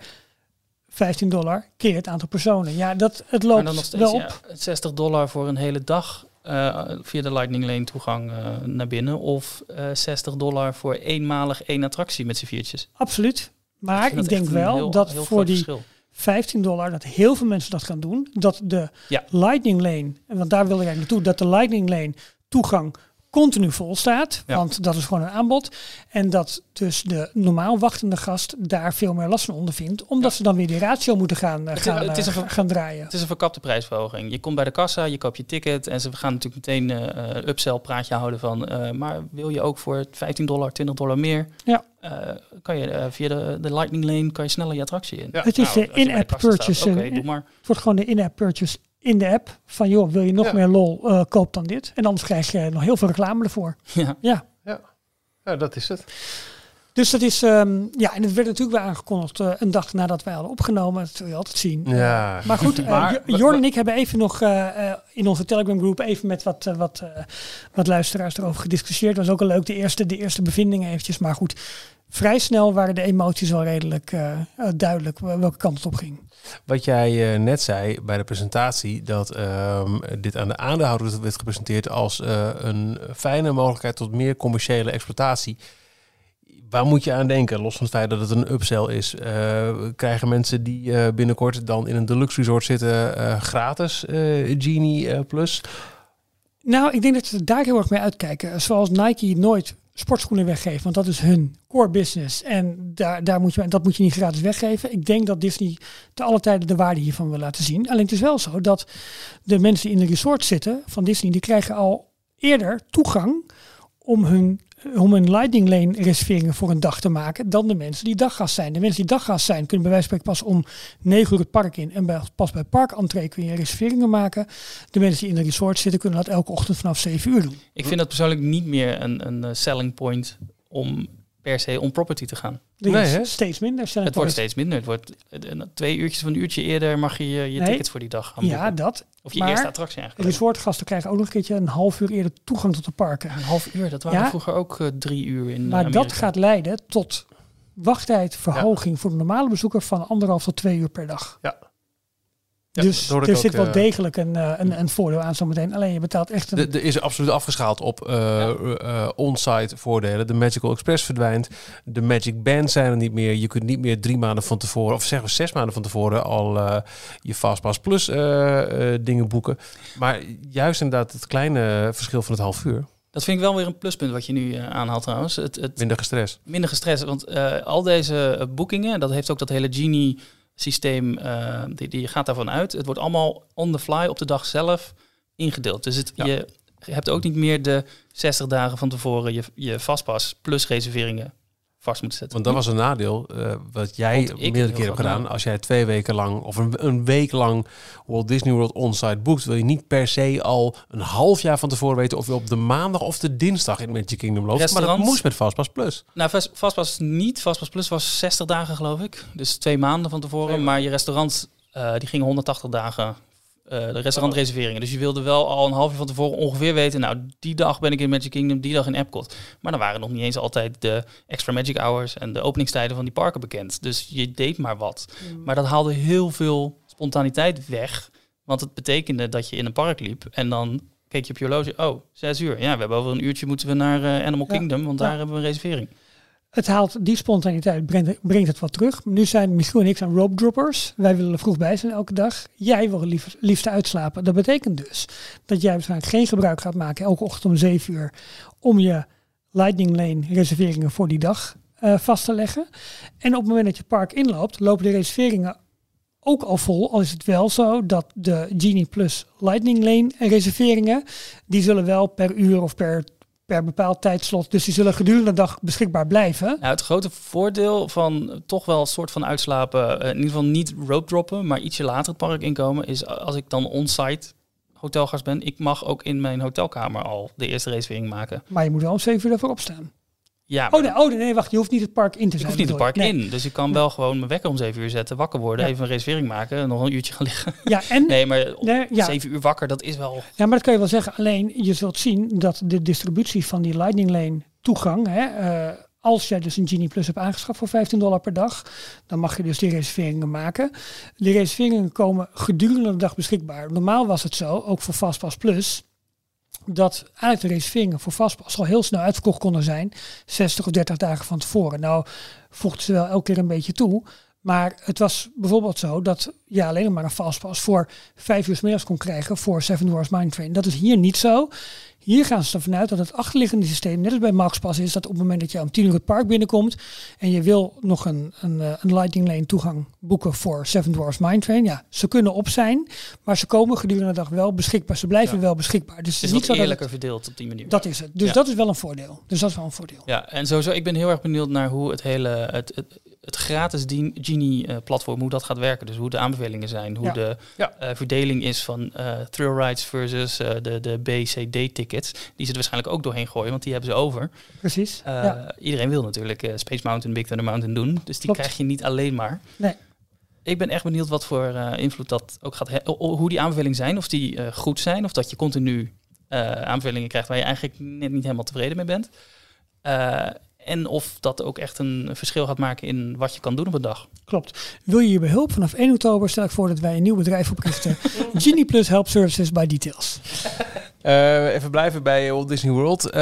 15 dollar keer het aantal personen. Ja, dat, het Maar loopt dan nog steeds wel op. ja, 60 dollar voor een hele dag eh, via de Lightning Lane toegang eh, naar binnen. Of eh 60 dollar voor eenmalig één attractie met z'n viertjes. Absoluut. Maar ik, denk wel heel- dat heel voor die verschil. 15 dollar, dat heel veel mensen dat gaan doen. Dat de Ja. Lightning Lane, en want daar wil ik eigenlijk naartoe, dat de Lightning Lane toegang continu vol staat. Ja. Want dat is gewoon een aanbod. En dat dus de normaal wachtende gast daar veel meer last van ondervindt. Omdat Ja. ze dan weer die ratio moeten gaan, eh, is- gaan, het is eh, een- gaan draaien. Het is een verkapte prijsverhoging. Je komt bij de kassa, je koopt je ticket en ze gaan natuurlijk meteen eh eh, upsell praatje houden van, eh, maar wil je ook voor 15 dollar, 20 dollar meer, Ja. eh, kan je via de, de Lightning Lane kan je sneller je attractie in. Ja. Het is Nou, de in-app staat, purchase. Oké, doe maar. Het wordt gewoon de in-app purchase in de app. Van joh, wil je nog Ja. meer lol, eh, koop dan dit. En anders krijg je nog heel veel reclame ervoor. Ja. Ja. Ja, dat is het. Dus dat is, ehm, ja, en het werd natuurlijk weer aangekondigd eh, een dag nadat wij hadden opgenomen. Dat wil je altijd zien. Ja. Maar goed, eh, Maar- Jorn en ik hebben even nog eh, eh, in onze Telegram groep even met wat, wat, eh, wat luisteraars erover gediscussieerd. was ook al leuk, de eerste, de eerste bevindingen eventjes. Maar goed, vrij snel waren de emoties wel redelijk duidelijk wel- welke kant het op ging. Wat jij eh, net zei bij de presentatie, dat ehm, dit aan de aandeelhouder werd gepresenteerd als eh, een fijne mogelijkheid tot meer commerciële exploitatie. Waar moet je aan denken? Los van het feit dat het een upsell is. Eh, krijgen mensen die eh, binnenkort dan in een deluxe resort zitten eh, gratis Genie Plus? Nou, ik denk dat ze daar heel erg mee uitkijken. Zoals Nike nooit sportschoenen weggeeft, want dat is hun core business. En daar, daar moet je, dat moet je niet gratis weggeven. Ik denk dat Disney te alle tijden de waarde hiervan wil laten zien. Alleen het is wel zo dat de mensen die in een resort zitten van Disney, die krijgen al eerder toegang om hun om een Lightning Lane reserveringen voor een dag te maken dan de mensen die daggast zijn. De mensen die daggast zijn kunnen bij wijze van spreken pas om 9 uur het park in en bij, pas bij parkentree kun je reserveringen maken. De mensen die in een resort zitten kunnen dat elke ochtend vanaf 7 uur doen. Ik vind dat persoonlijk niet meer een, een eh, selling point om per se on property te gaan. Nee, hè? steeds minder. Het wordt steeds minder. Het wordt eh, eh, twee uurtjes of een uurtje eerder mag je je, je Nee. tickets voor die dag gaan Ja, boeken. dat. Of je maar eerste attractie eigenlijk. Resortgasten krijgen ook nog een keertje een half uur eerder toegang tot de parken. Een half uur, dat waren Ja. vroeger ook eh, drie uur in Maar Amerika. dat gaat leiden tot wachttijdverhoging voor de normale bezoeker van anderhalf tot twee uur per dag. Ja. Ja, dus er zit wel eh, degelijk een, eh, een, een voordeel aan zometeen. Alleen je betaalt echt een... De- Er is absoluut afgeschaald op eh, eh, on-site voordelen. De Magical Express verdwijnt. De Magic Bands zijn er niet meer. Je kunt niet meer drie maanden van tevoren, of zeggen we zes maanden van tevoren, al eh, je Fastpass Plus eh, eh, dingen boeken. Maar juist inderdaad het kleine verschil van het half uur. Dat vind ik wel weer een pluspunt wat je nu aanhaalt trouwens. Het, het Minder gestrest. minder gestrest. Want eh, al deze boekingen, dat heeft ook dat hele Genie systeem, eh, die, die gaat daarvan uit. Het wordt allemaal on the fly op de dag zelf ingedeeld. Dus het, Ja. je hebt ook niet meer de 60 dagen van tevoren je, je vastpas plus reserveringen vast moeten zetten. Want dat was een nadeel eh, wat jij meerdere keren hebt gedaan. Als jij twee weken lang of een, een week lang Walt Disney World on-site boekt, wil je niet per se al een half jaar van tevoren weten of je op de maandag of de dinsdag in Magic Kingdom loopt. Maar dat moest met Fastpass Plus. Nou, Fastpass niet. Fastpass Plus was 60 dagen, geloof ik. Dus twee maanden van tevoren. Maar je restaurant, eh, die ging 180 dagen. Eh, de restaurantreserveringen. Dus je wilde wel al een half uur van tevoren ongeveer weten. Nou, die dag ben ik in Magic Kingdom, die dag in Epcot. Maar dan waren nog niet eens altijd de extra Magic Hours en de openingstijden van die parken bekend. Dus je deed maar wat. Maar dat haalde heel veel spontaniteit weg. Want het betekende dat je in een park liep en dan keek je op je horloge. Oh, zes uur. Ja, we hebben over een uurtje moeten we naar eh, Animal Ja. Kingdom, want Ja. daar hebben we een reservering. Het haalt die spontaniteit, brengt, brengt het wat terug. Nu zijn Michiel en ik zijn rope droppers. Wij willen er vroeg bij zijn elke dag. Jij wil lief, liefst uitslapen. Dat betekent dus dat jij waarschijnlijk geen gebruik gaat maken elke ochtend om 7 uur om je Lightning Lane reserveringen voor die dag eh, vast te leggen. En op het moment dat je park inloopt, lopen de reserveringen ook al vol. Al is het wel zo dat de Genie Plus Lightning Lane reserveringen, die zullen wel per uur of per, per bepaald tijdslot, dus die zullen gedurende de dag beschikbaar blijven. Nou, het grote voordeel van toch wel een soort van uitslapen, eh, in ieder geval niet rope droppen, maar ietsje later het park inkomen, is als ik dan on-site hotelgast ben, ik mag ook in mijn hotelkamer al de eerste reservering maken. Maar je moet wel om 7 uur daarvoor opstaan. Ja, Oh nee, oh nee, wacht, je hoeft niet het park in te ik zijn. hoef niet het park? Nee. in, dus ik kan wel gewoon mijn wekker om 7 uur zetten, wakker worden, Ja. even een reservering maken, nog een uurtje gaan liggen. Ja, en, [LAUGHS] Nee, maar Nee, ja. 7 uur wakker, dat is wel... ja, maar dat kan je wel zeggen. Alleen je zult zien dat de distributie van die Lightning Lane toegang, hè, eh, als jij dus een Genie Plus hebt aangeschaft voor 15 dollar per dag, dan mag je dus die reserveringen maken. Die reserveringen komen gedurende de dag beschikbaar. Normaal was het zo, ook voor Fastpass Plus, dat eigenlijk de voor Fastpass al heel snel uitverkocht konden zijn, 60 of 30 dagen van tevoren. Nou voegden ze wel elke keer een beetje toe. Maar het was bijvoorbeeld zo dat je alleen nog maar een Fastpass voor vijf uur middags kon krijgen voor Seven Dwarfs Mine Train. Dat is hier niet zo. Hier gaan ze ervan uit dat het achterliggende systeem, net als bij MaxPass, is dat op het moment dat je om 10 uur het park binnenkomt en je wil nog een, een, eh, een Lightning Lane toegang boeken voor Seven Dwarfs Mine Train. Ja, ze kunnen op zijn, maar ze komen gedurende de dag wel beschikbaar. Ze blijven wel beschikbaar. Dus Het het is is niet zo dat eerlijker het, verdeeld op die manier. dat is het. Dus Ja. dat is wel een voordeel. Dus dat is wel een voordeel. Ja, en sowieso, ik ben heel erg benieuwd naar hoe het hele, het, het, het gratis Genie-platform, hoe dat gaat werken. Dus hoe de aanbevelingen zijn, hoe Ja. de Ja. eh, verdeling is van eh thrill rides versus eh, de, de B-C-D-tickets. Die ze er waarschijnlijk ook doorheen gooien, want die hebben ze over. Precies. Eh, ja. Iedereen wil natuurlijk eh, Space Mountain, Big Thunder Mountain doen, dus die Klopt. krijg je niet alleen maar. Nee. Ik ben echt benieuwd wat voor eh, invloed dat ook gaat hebben. Hoe die aanbevelingen zijn, of die eh, goed zijn, of dat je continu eh, aanbevelingen krijgt waar je eigenlijk net niet helemaal tevreden mee bent. En of dat ook echt een verschil gaat maken in wat je kan doen op een dag. Klopt. Wil je hier behulp? Vanaf 1 oktober stel ik voor dat wij een nieuw bedrijf oprichten. [LAUGHS] Genie Plus Help Services by Details. Eh, even blijven bij Walt Disney World. Eh,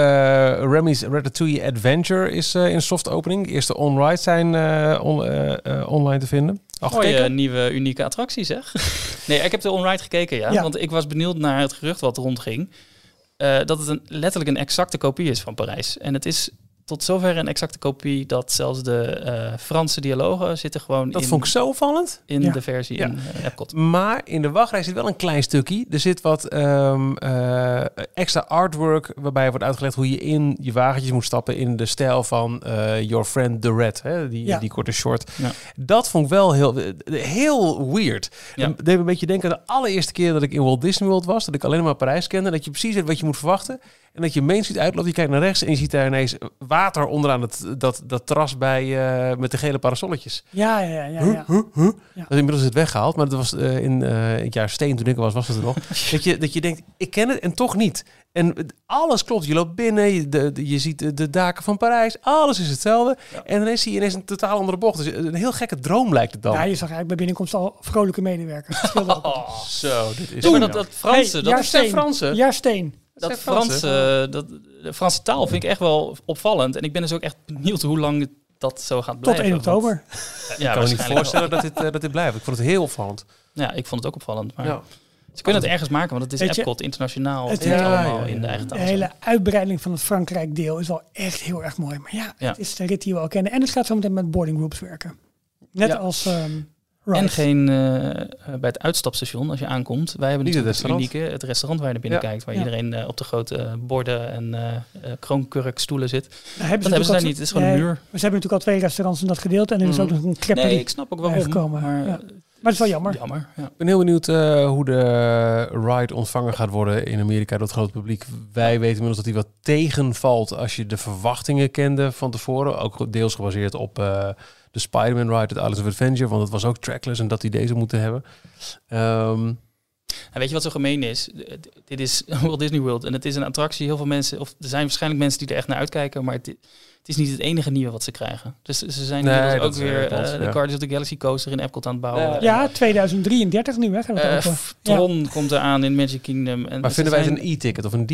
Remy's Ratatouille Adventure is eh, in soft opening. De eerste on-ride zijn eh, on- online te vinden. Mooie nieuwe unieke attractie zeg. [LAUGHS] nee, ik heb de onride gekeken, ja, Ja. Want ik was benieuwd naar het gerucht wat rondging. eh dat het een, letterlijk een exacte kopie is van Parijs. En het is tot zover een exacte kopie dat zelfs de eh, Franse dialogen zitten gewoon Dat in, vond ik zo opvallend. in Ja. de versie Ja. in eh, Epcot. Maar in de wachtrij zit wel een klein stukje. Er zit wat ehm, eh, extra artwork waarbij wordt uitgelegd hoe je in je wagentjes moet stappen in de stijl van eh, Your Friend the Red, hè? Die, Ja. die korte short. Ja. Dat vond ik wel heel, heel weird. Ja. Het deed me een beetje denken aan de allereerste keer dat ik in Walt Disney World was, dat ik alleen maar Parijs kende, dat je precies weet wat je moet verwachten. En dat je Main Street uitloopt, je kijkt naar rechts en je ziet daar ineens water onderaan het, dat, dat terras bij, eh, met de gele parasolletjes. Ja, ja, ja. ja, Huh, ja. huh, huh? Ja. Dat is inmiddels is het weggehaald, maar dat was eh, in eh, het jaar steen toen ik er was, was het er nog. [LAUGHS] dat, je, dat je denkt, ik ken het en toch niet. En alles klopt. Je loopt binnen, je, de, de- je ziet de, de daken van Parijs, alles is hetzelfde. Ja. En ineens zie je ineens een totaal andere bocht. Dus een heel gekke droom lijkt het dan. Ja, je zag eigenlijk bij binnenkomst al vrolijke medewerkers. Dat. [LAUGHS] Oh, Zo, dit is... Maar dat, dat Franse, Hey, dat, Steen. Fransen. Ja, Steen. Dat. Franse, dat, de Franse taal vind ik echt wel opvallend. En ik ben dus ook echt benieuwd hoe lang dat zo gaat Tot blijven. 1 want- oktober. Ja, ik kan me niet voorstellen dat dit, eh, dat dit blijft. Ik vond het heel opvallend. Ja, ik vond het ook opvallend. Maar Ja. ze kunnen het ergens maken, want het is Epcot internationaal. het is- Ja, allemaal ja, in de eigen De taal. hele uitbreiding van het Frankrijk deel is wel echt heel erg mooi. Maar ja, Ja. het is de rit die we al kennen. En het gaat zo meteen met boarding groups werken. Net Ja. als En geen eh, eh, bij het uitstapstation als je aankomt. Wij hebben Niet het natuurlijk het restaurant. unieke, het restaurant waar je naar binnen Ja. kijkt, waar Ja. iedereen eh, op de grote borden en eh eh, kroonkurkstoelen zit. Daar Dat hebben ze daar niet. Het is gewoon Nee, een muur. Maar ze hebben natuurlijk al twee restaurants in dat gedeelte. En er is Mhm. ook nog een crepperie. Nee, ik snap ook waarom. Bijgekomen, Maar. Maar het is wel jammer. jammer. Ja. Ik ben heel benieuwd eh, hoe de ride ontvangen gaat worden in Amerika door het grote publiek. Wij weten inmiddels dat hij wat tegenvalt als je de verwachtingen kende van tevoren. Ook deels gebaseerd op eh, de Spider-Man ride, het Islands of Adventure, want het was ook trackless en dat die deze moeten hebben. Ehm, En weet je wat zo gemeen is? Dit is [LAUGHS] Walt Disney World en het is een attractie. Heel veel mensen, of er zijn waarschijnlijk mensen die er echt naar uitkijken, maar het, het is niet het enige nieuwe wat ze krijgen. Dus ze zijn Nee, dat ook weer eh, de ja. Guardians of the Galaxy coaster in Epcot aan het bouwen. Ja. Ja, 2033 nu, hè? Eh, over. F- Tron komt eraan in Magic Kingdom. En maar vinden wij het zijn- een e-ticket of een D?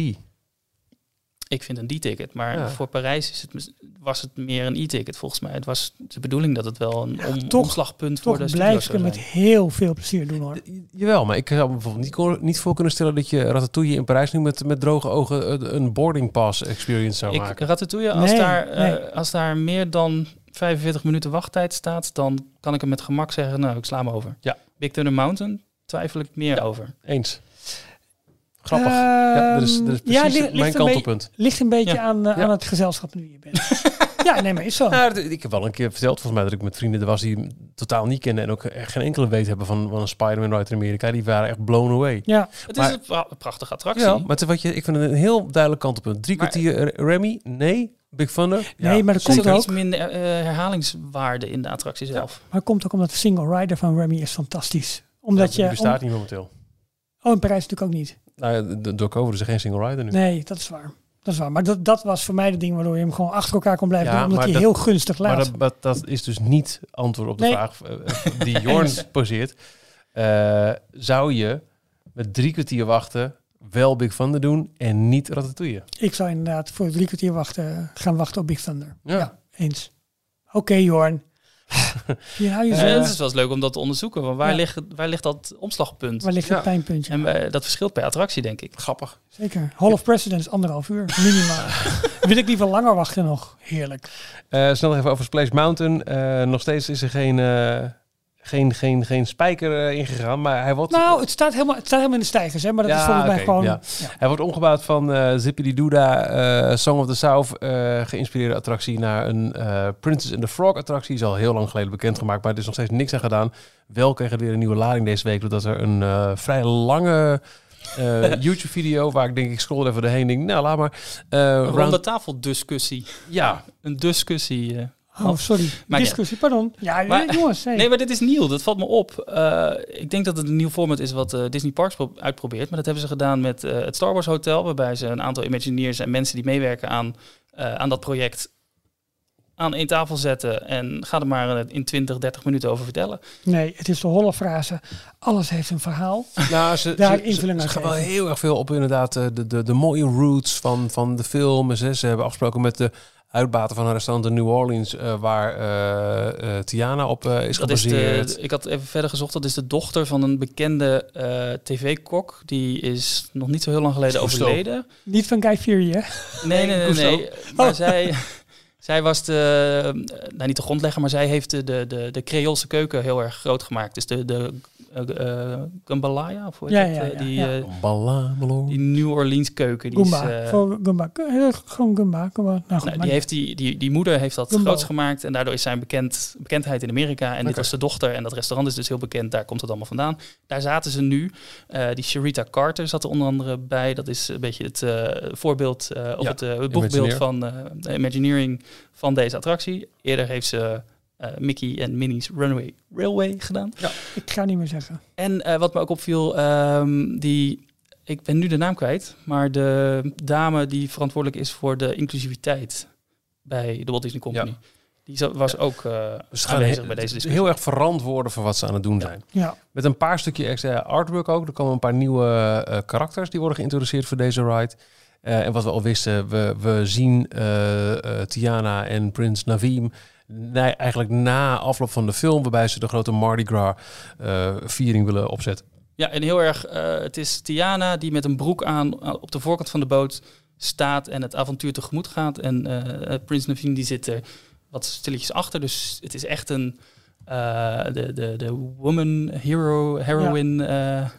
Ik vind een D-ticket, maar Ja. voor Parijs is het, was het meer een e-ticket volgens mij. Het was de bedoeling dat het wel een om, toch- omslagpunt voor de blijf ik het met heel veel plezier doen, hoor. Jawel, maar ik zou me bijvoorbeeld niet, niet voor kunnen stellen dat je Ratatouille in Parijs nu met, met droge ogen een- een boarding pass experience zou Ik, maken. Ratatouille, als, Nee, daar, eh, als daar meer dan 45 minuten wachttijd staat, dan kan ik hem met gemak zeggen, nou, ik sla hem over. Ja. Big Thunder Mountain twijfel ik meer over. Eens. Grappig. ja, dat is, dat is Ehm, ja, precies ligt mijn een beetje- kantelpunt. Ligt een beetje Ja. aan, eh, Ja. aan het gezelschap nu je bent. [LAUGHS] ja, nee, maar is zo. Ja, ik heb wel een keer verteld volgens mij dat ik met vrienden er was die hem totaal niet kenden en ook echt geen enkele weet hebben van, van een Spider-Man ride in Amerika. Die waren echt blown away. Ja, Het Maar- is een pra- prachtige attractie. Ja, maar wat je, ik vind het een heel duidelijk kantelpunt. Drie Maar- kwartier eh, Remy? Nee. Big Thunder? Nee, maar dat er komt ook ook. iets minder eh, herhalingswaarde in de attractie zelf. maar het komt ook omdat de single rider van Remy is fantastisch. Omdat die je... bestaat om- niet momenteel. oh, in Parijs natuurlijk ook niet. Nou, ja, door COVID is er geen single rider nu. Nee, dat is waar. Dat is waar. Maar dat, dat was voor mij de ding waardoor je hem gewoon achter elkaar kon blijven Ja, doen. Omdat maar hij dat- heel gunstig Maar laat. dat, dat, dat is dus niet antwoord op de Nee. vraag eh, eh, [LAUGHS] die Jorn poseert. Eh, zou je met drie kwartier wachten wel Big Thunder doen en niet Ratatouille? Ik zou inderdaad voor drie kwartier wachten, gaan wachten op Big Thunder. Ja. Ja, eens. Oké, Jorn. [LAUGHS] Je Eh, zo. het is wel eens leuk om dat te onderzoeken. Want waar, Ja. ligt, waar ligt dat omslagpunt? Waar ligt Ja. het pijnpuntje? En eh, dat verschilt per attractie, denk ik. Grappig. Zeker. Hall of President is anderhalf uur, minimaal. [LAUGHS] Wil ik liever langer wachten nog. Heerlijk. Eh, snel nog even over Splash Mountain. Eh, nog steeds is er geen, eh, geen, geen, geen spijker eh, ingegaan, maar hij wordt... Nou, het staat helemaal, het staat helemaal in de stijgers, hè? Maar dat Ja, is volgens mij gewoon... ja. ja. Hij wordt omgebouwd van eh Zippity Doodah, eh, Song of the South, eh, geïnspireerde attractie naar een eh, Princess and the Frog attractie. Is al heel lang geleden bekendgemaakt, maar er is nog steeds niks aan gedaan. Wel kreeg het weer een nieuwe lading deze week, doordat er een eh, vrij lange eh, [LAUGHS] YouTube-video, waar ik denk ik scroll even doorheen, denk, nou laat maar. Eh, round- ronde tafel discussie. ja, Een discussie. eh. Oh, sorry. Maar Discussie, pardon. Ja, Maar- jongens. hey. Nee, maar dit is nieuw. Dat valt me op. Eh, ik denk dat het een nieuw format is wat eh, Disney Parks pro- uitprobeert. Maar dat hebben ze gedaan met eh, het Star Wars Hotel. Waarbij ze een aantal Imagineers en mensen die meewerken aan, eh, aan dat project aan één tafel zetten en ga er maar in 20, 30 minuten over vertellen. Nee, het is de holle frase. Alles heeft een verhaal. [LAUGHS] Nou, ze, Daar ze, invulling ze, aan ze gaan wel heel erg veel op inderdaad de, de, de mooie roots van, van de film. En Ze, ze hebben afgesproken met de uitbater van een restaurant in New Orleans, eh, waar eh, eh, Tiana op is Dat is gebaseerd. de, ik had even verder gezocht, dat is de dochter van een bekende eh, tv-kok. Die is nog niet zo heel lang geleden Gusto. overleden. Niet van Guy Fieri, hè? Nee, nee, nee. Nee. Maar Oh. zij, [LAUGHS] zij was de, nou niet de grondlegger, maar zij heeft de, de, de, de Creoolse keuken heel erg groot gemaakt. Dus de, de uh, Gambalaya, of hoe heet Ja, het? ja, Eh, ja, die, ja. eh, Ballamelo. die New Orleans keuken. Die, Goomba. is, eh, Voor Goomba. Eh, Gewoon Goomba. Goomba. Nou, nou, maar die, heeft die, die, die moeder heeft dat Gumbo. groots gemaakt en daardoor is zijn bekend, bekendheid in Amerika. En dit was de dochter en dat restaurant is dus heel bekend. Daar komt het allemaal vandaan. Daar zaten ze nu. Eh, die Sharita Carter zat er onder andere bij. Dat is een beetje het eh, voorbeeld of Ja, het, uh, het boekbeeld Imagineer. van uh, de Imagineering van deze attractie. Eerder heeft ze uh, Mickey en Minnie's Runaway Railway gedaan. ik ga niet meer zeggen. En uh, wat me ook opviel, um, die, ik ben nu de naam kwijt, maar de dame die verantwoordelijk is voor de inclusiviteit bij de Walt Disney Company. Ja. Die was ja. ook uh, dus aanwezig he bij deze discussie. Heel erg verantwoorden voor wat ze aan het doen zijn. Ja. Met een paar stukje extra artwork ook. Er komen een paar nieuwe uh, karakters die worden geïntroduceerd voor deze ride. Uh, en wat we al wisten, we, we zien uh, Tiana en Prins Navim eigenlijk na afloop van de film, waarbij ze de grote Mardi Gras uh, viering willen opzetten. Ja, en heel erg, uh, het is Tiana die met een broek aan op de voorkant van de boot staat en het avontuur tegemoet gaat. En uh, Prins Naveen die zit er wat stilletjes achter. Dus het is echt een uh, de, de, de woman hero, heroine ja.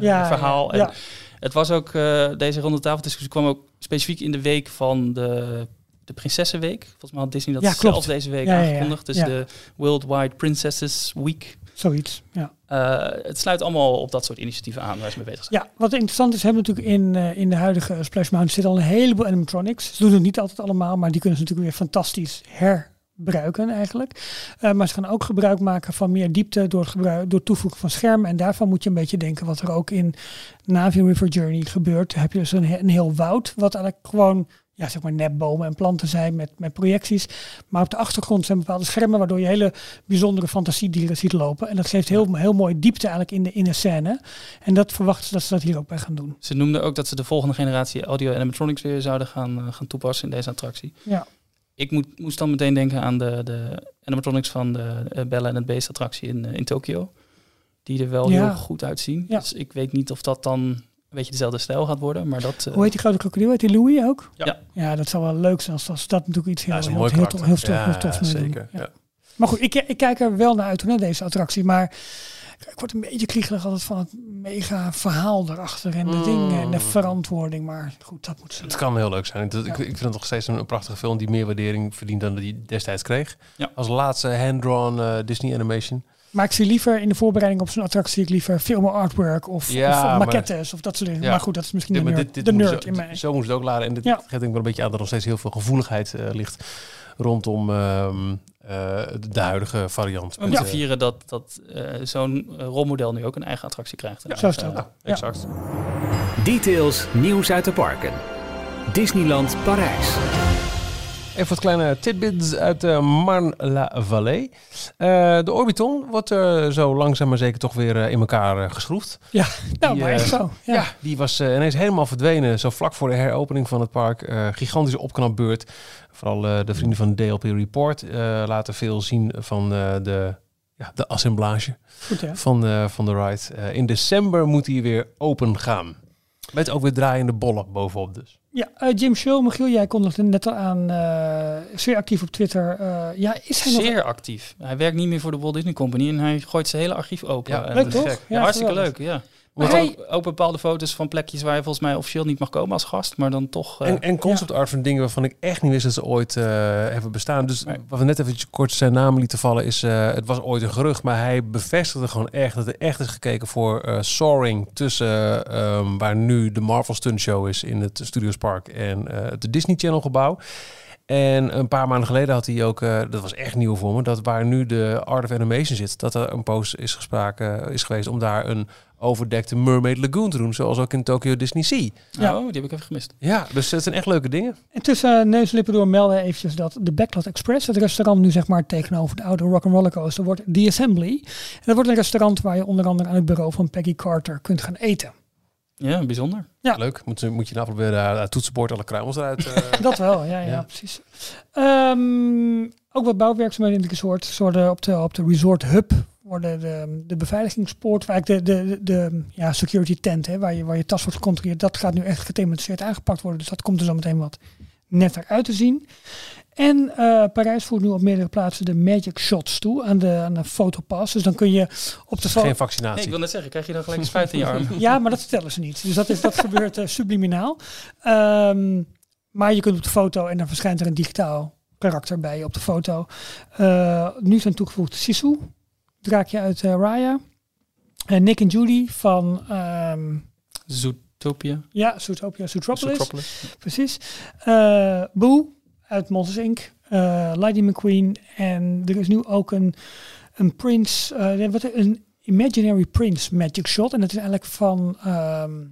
ja, verhaal. Ja, en het was ook, deze ronde tafeldiscussie kwam ook specifiek in de week van de de Prinsessenweek. Volgens mij had Disney dat ja, zelf deze week ja, aangekondigd. Dus de Worldwide Princesses Week. Zoiets, ja. Uh, het sluit allemaal op dat soort initiatieven aan waar ze mee bezig zijn. Ja, wat interessant is, hebben we natuurlijk in, uh, in de huidige Splash Mountain zit al een heleboel animatronics. Ze doen het niet altijd allemaal, maar die kunnen ze natuurlijk weer fantastisch herbruiken eigenlijk. Uh, maar ze gaan ook gebruik maken van meer diepte door, gebruik, door toevoegen van schermen. En daarvan moet je een beetje denken wat er ook in Navi River Journey gebeurt. Dan heb je dus een, een heel woud, wat eigenlijk gewoon ja, zeg maar nepbomen en planten zijn met, met projecties. Maar op de achtergrond zijn bepaalde schermen waardoor je hele bijzondere fantasiedieren ziet lopen. En dat geeft heel, heel mooi diepte eigenlijk in de, in de scène. En dat verwachten ze dat ze dat hier ook bij gaan doen. Ze noemden ook dat ze de volgende generatie audio animatronics weer zouden gaan, uh, gaan toepassen in deze attractie. Ja. Ik moet, moest dan meteen denken aan de, de animatronics van de uh, Bella en het Beest attractie in, uh, in Tokio. Die er wel Ja. heel goed uitzien. Ja. Dus ik weet niet of dat dan beetje dezelfde stijl gaat worden, maar dat... uh, Hoe heet die grote krokodil? Heet die Louis ook? Ja. ja, dat zou wel leuk zijn als, als dat natuurlijk iets heel, Ja, is een heel, mooi heel, heel, heel, heel, Ja, tof zeker. Ja. Ja. Maar goed, ik, ik kijk er wel naar uit naar deze attractie. Maar ik word een beetje kriegelig altijd van het mega verhaal erachter. En de Mm. dingen en de verantwoording. Maar goed, dat moet ze Het kan heel leuk zijn. Ik, ik vind het nog steeds een, een prachtige film die meer waardering verdient dan die destijds kreeg. Ja. Als laatste hand-drawn eh, Disney animation. Maar ik zie liever in de voorbereiding op zo'n attractie... ik liever film artwork of, Ja, of maar- maquettes of dat soort dingen. Ja. Maar goed, dat is misschien Dit- de maar nerd, dit, dit de moet nerd zo, in mij. Zo moest het ook laden. En dit Ja. geeft denk ik wel een beetje aan dat er nog steeds heel veel gevoeligheid eh, ligt rondom ehm, eh, de huidige variant. om te vieren dat, dat eh, zo'n rolmodel nu ook een eigen attractie krijgt. Zo is het ook. Ja. exact. Details, nieuws uit de parken. Disneyland Parijs. Even wat kleine tidbits uit de Marne-la-Vallée. Eh, de Orbiton wordt eh, zo langzaam maar zeker toch weer eh, in elkaar eh, geschroefd. Ja, nou, Die, maar echt eh, zo. Ja, Ja. die was eh, ineens helemaal verdwenen. Zo vlak voor de heropening van het park. Eh, gigantische opknapbeurt. Vooral eh, de vrienden van DLP Report eh, laten veel zien van eh, de, ja, de assemblage Goed van, eh, van de ride. Eh, in december moet hij weer open gaan. Met ook weer draaiende bollen bovenop dus. Ja, eh, Jim Show, Michiel, jij kondigde net al aan, eh, zeer actief op Twitter. Eh, ja, is hij nog... Zeer actief. Hij werkt niet meer voor de Walt Disney Company en hij gooit zijn hele archief open. Ja, En leuk dat is toch? Ja, Ja, hartstikke geweldig. leuk, ja. Maar Want hij- ook, ook bepaalde foto's van plekjes waar je volgens mij officieel niet mag komen als gast, maar dan toch... eh, En, en concept art van dingen waarvan ik echt niet wist dat ze ooit eh, hebben bestaan. Dus Nee. wat we net even kort zijn naam lieten vallen is... eh, het was ooit een gerucht, maar hij bevestigde gewoon echt... dat er echt is gekeken voor soaring tussen ehm, waar nu de Marvel Stunt Show is... in het Studios Park en het Disney Channel gebouw. En een paar maanden geleden had hij ook, eh, dat was echt nieuw voor me, dat waar nu de Art of Animation zit, dat er een post is, gesproken, is geweest om daar een overdekte Mermaid Lagoon te doen, zoals ook in Tokyo Disney Sea. Ja. Oh, die heb ik even gemist. Ja, dus dat zijn echt leuke dingen. En tussen uh, neus en lippen door melden eventjes dat de Backlot Express, het restaurant nu zeg maar tegenover de oude Rock'n'Roller Coaster, wordt The Assembly. En dat wordt een restaurant waar je onder andere aan het bureau van Peggy Carter kunt gaan eten. Ja, bijzonder. Ja. Leuk. Moet, moet je nou proberen uh, toetsenbord alle kruimels eruit. Uh... [LAUGHS] dat wel, ja, ja, Ja. precies. Ehm, ook wat bouwwerkzaamheden in het resort. Worden op de, op de resort hub worden de, de beveiligingspoort, waar eigenlijk de, de, de, de ja, security tent, hè, waar, je, waar je tas wordt gecontroleerd, dat gaat nu echt gethematiseerd aangepakt worden. Dus dat komt er zo meteen wat netter uit te zien. En eh, Parijs voert nu op meerdere plaatsen de Magic Shots toe aan de, aan de fotopass. Dus dan kun je op de foto... Geen vaccinatie. Nee, ik wil net zeggen, krijg je dan gelijk een spuit in je arm? Ja, maar dat vertellen ze niet. Dus dat, is, dat [LAUGHS] gebeurt eh, subliminaal. Ehm, maar je kunt op de foto en dan verschijnt er een digitaal karakter bij je op de foto. Eh, nu zijn toegevoegd Sisu, draakje uit Raya. En Nick en Judy van ehm, Zootopia. ja, Zootopia, Zootropolis. Zootropolis. Precies. Eh Boo uit Monsters Inc. eh Lightning McQueen. En er is nu ook een, een Prince, wat, een Imaginary Prince Magic Shot. En dat is eigenlijk van, ehm,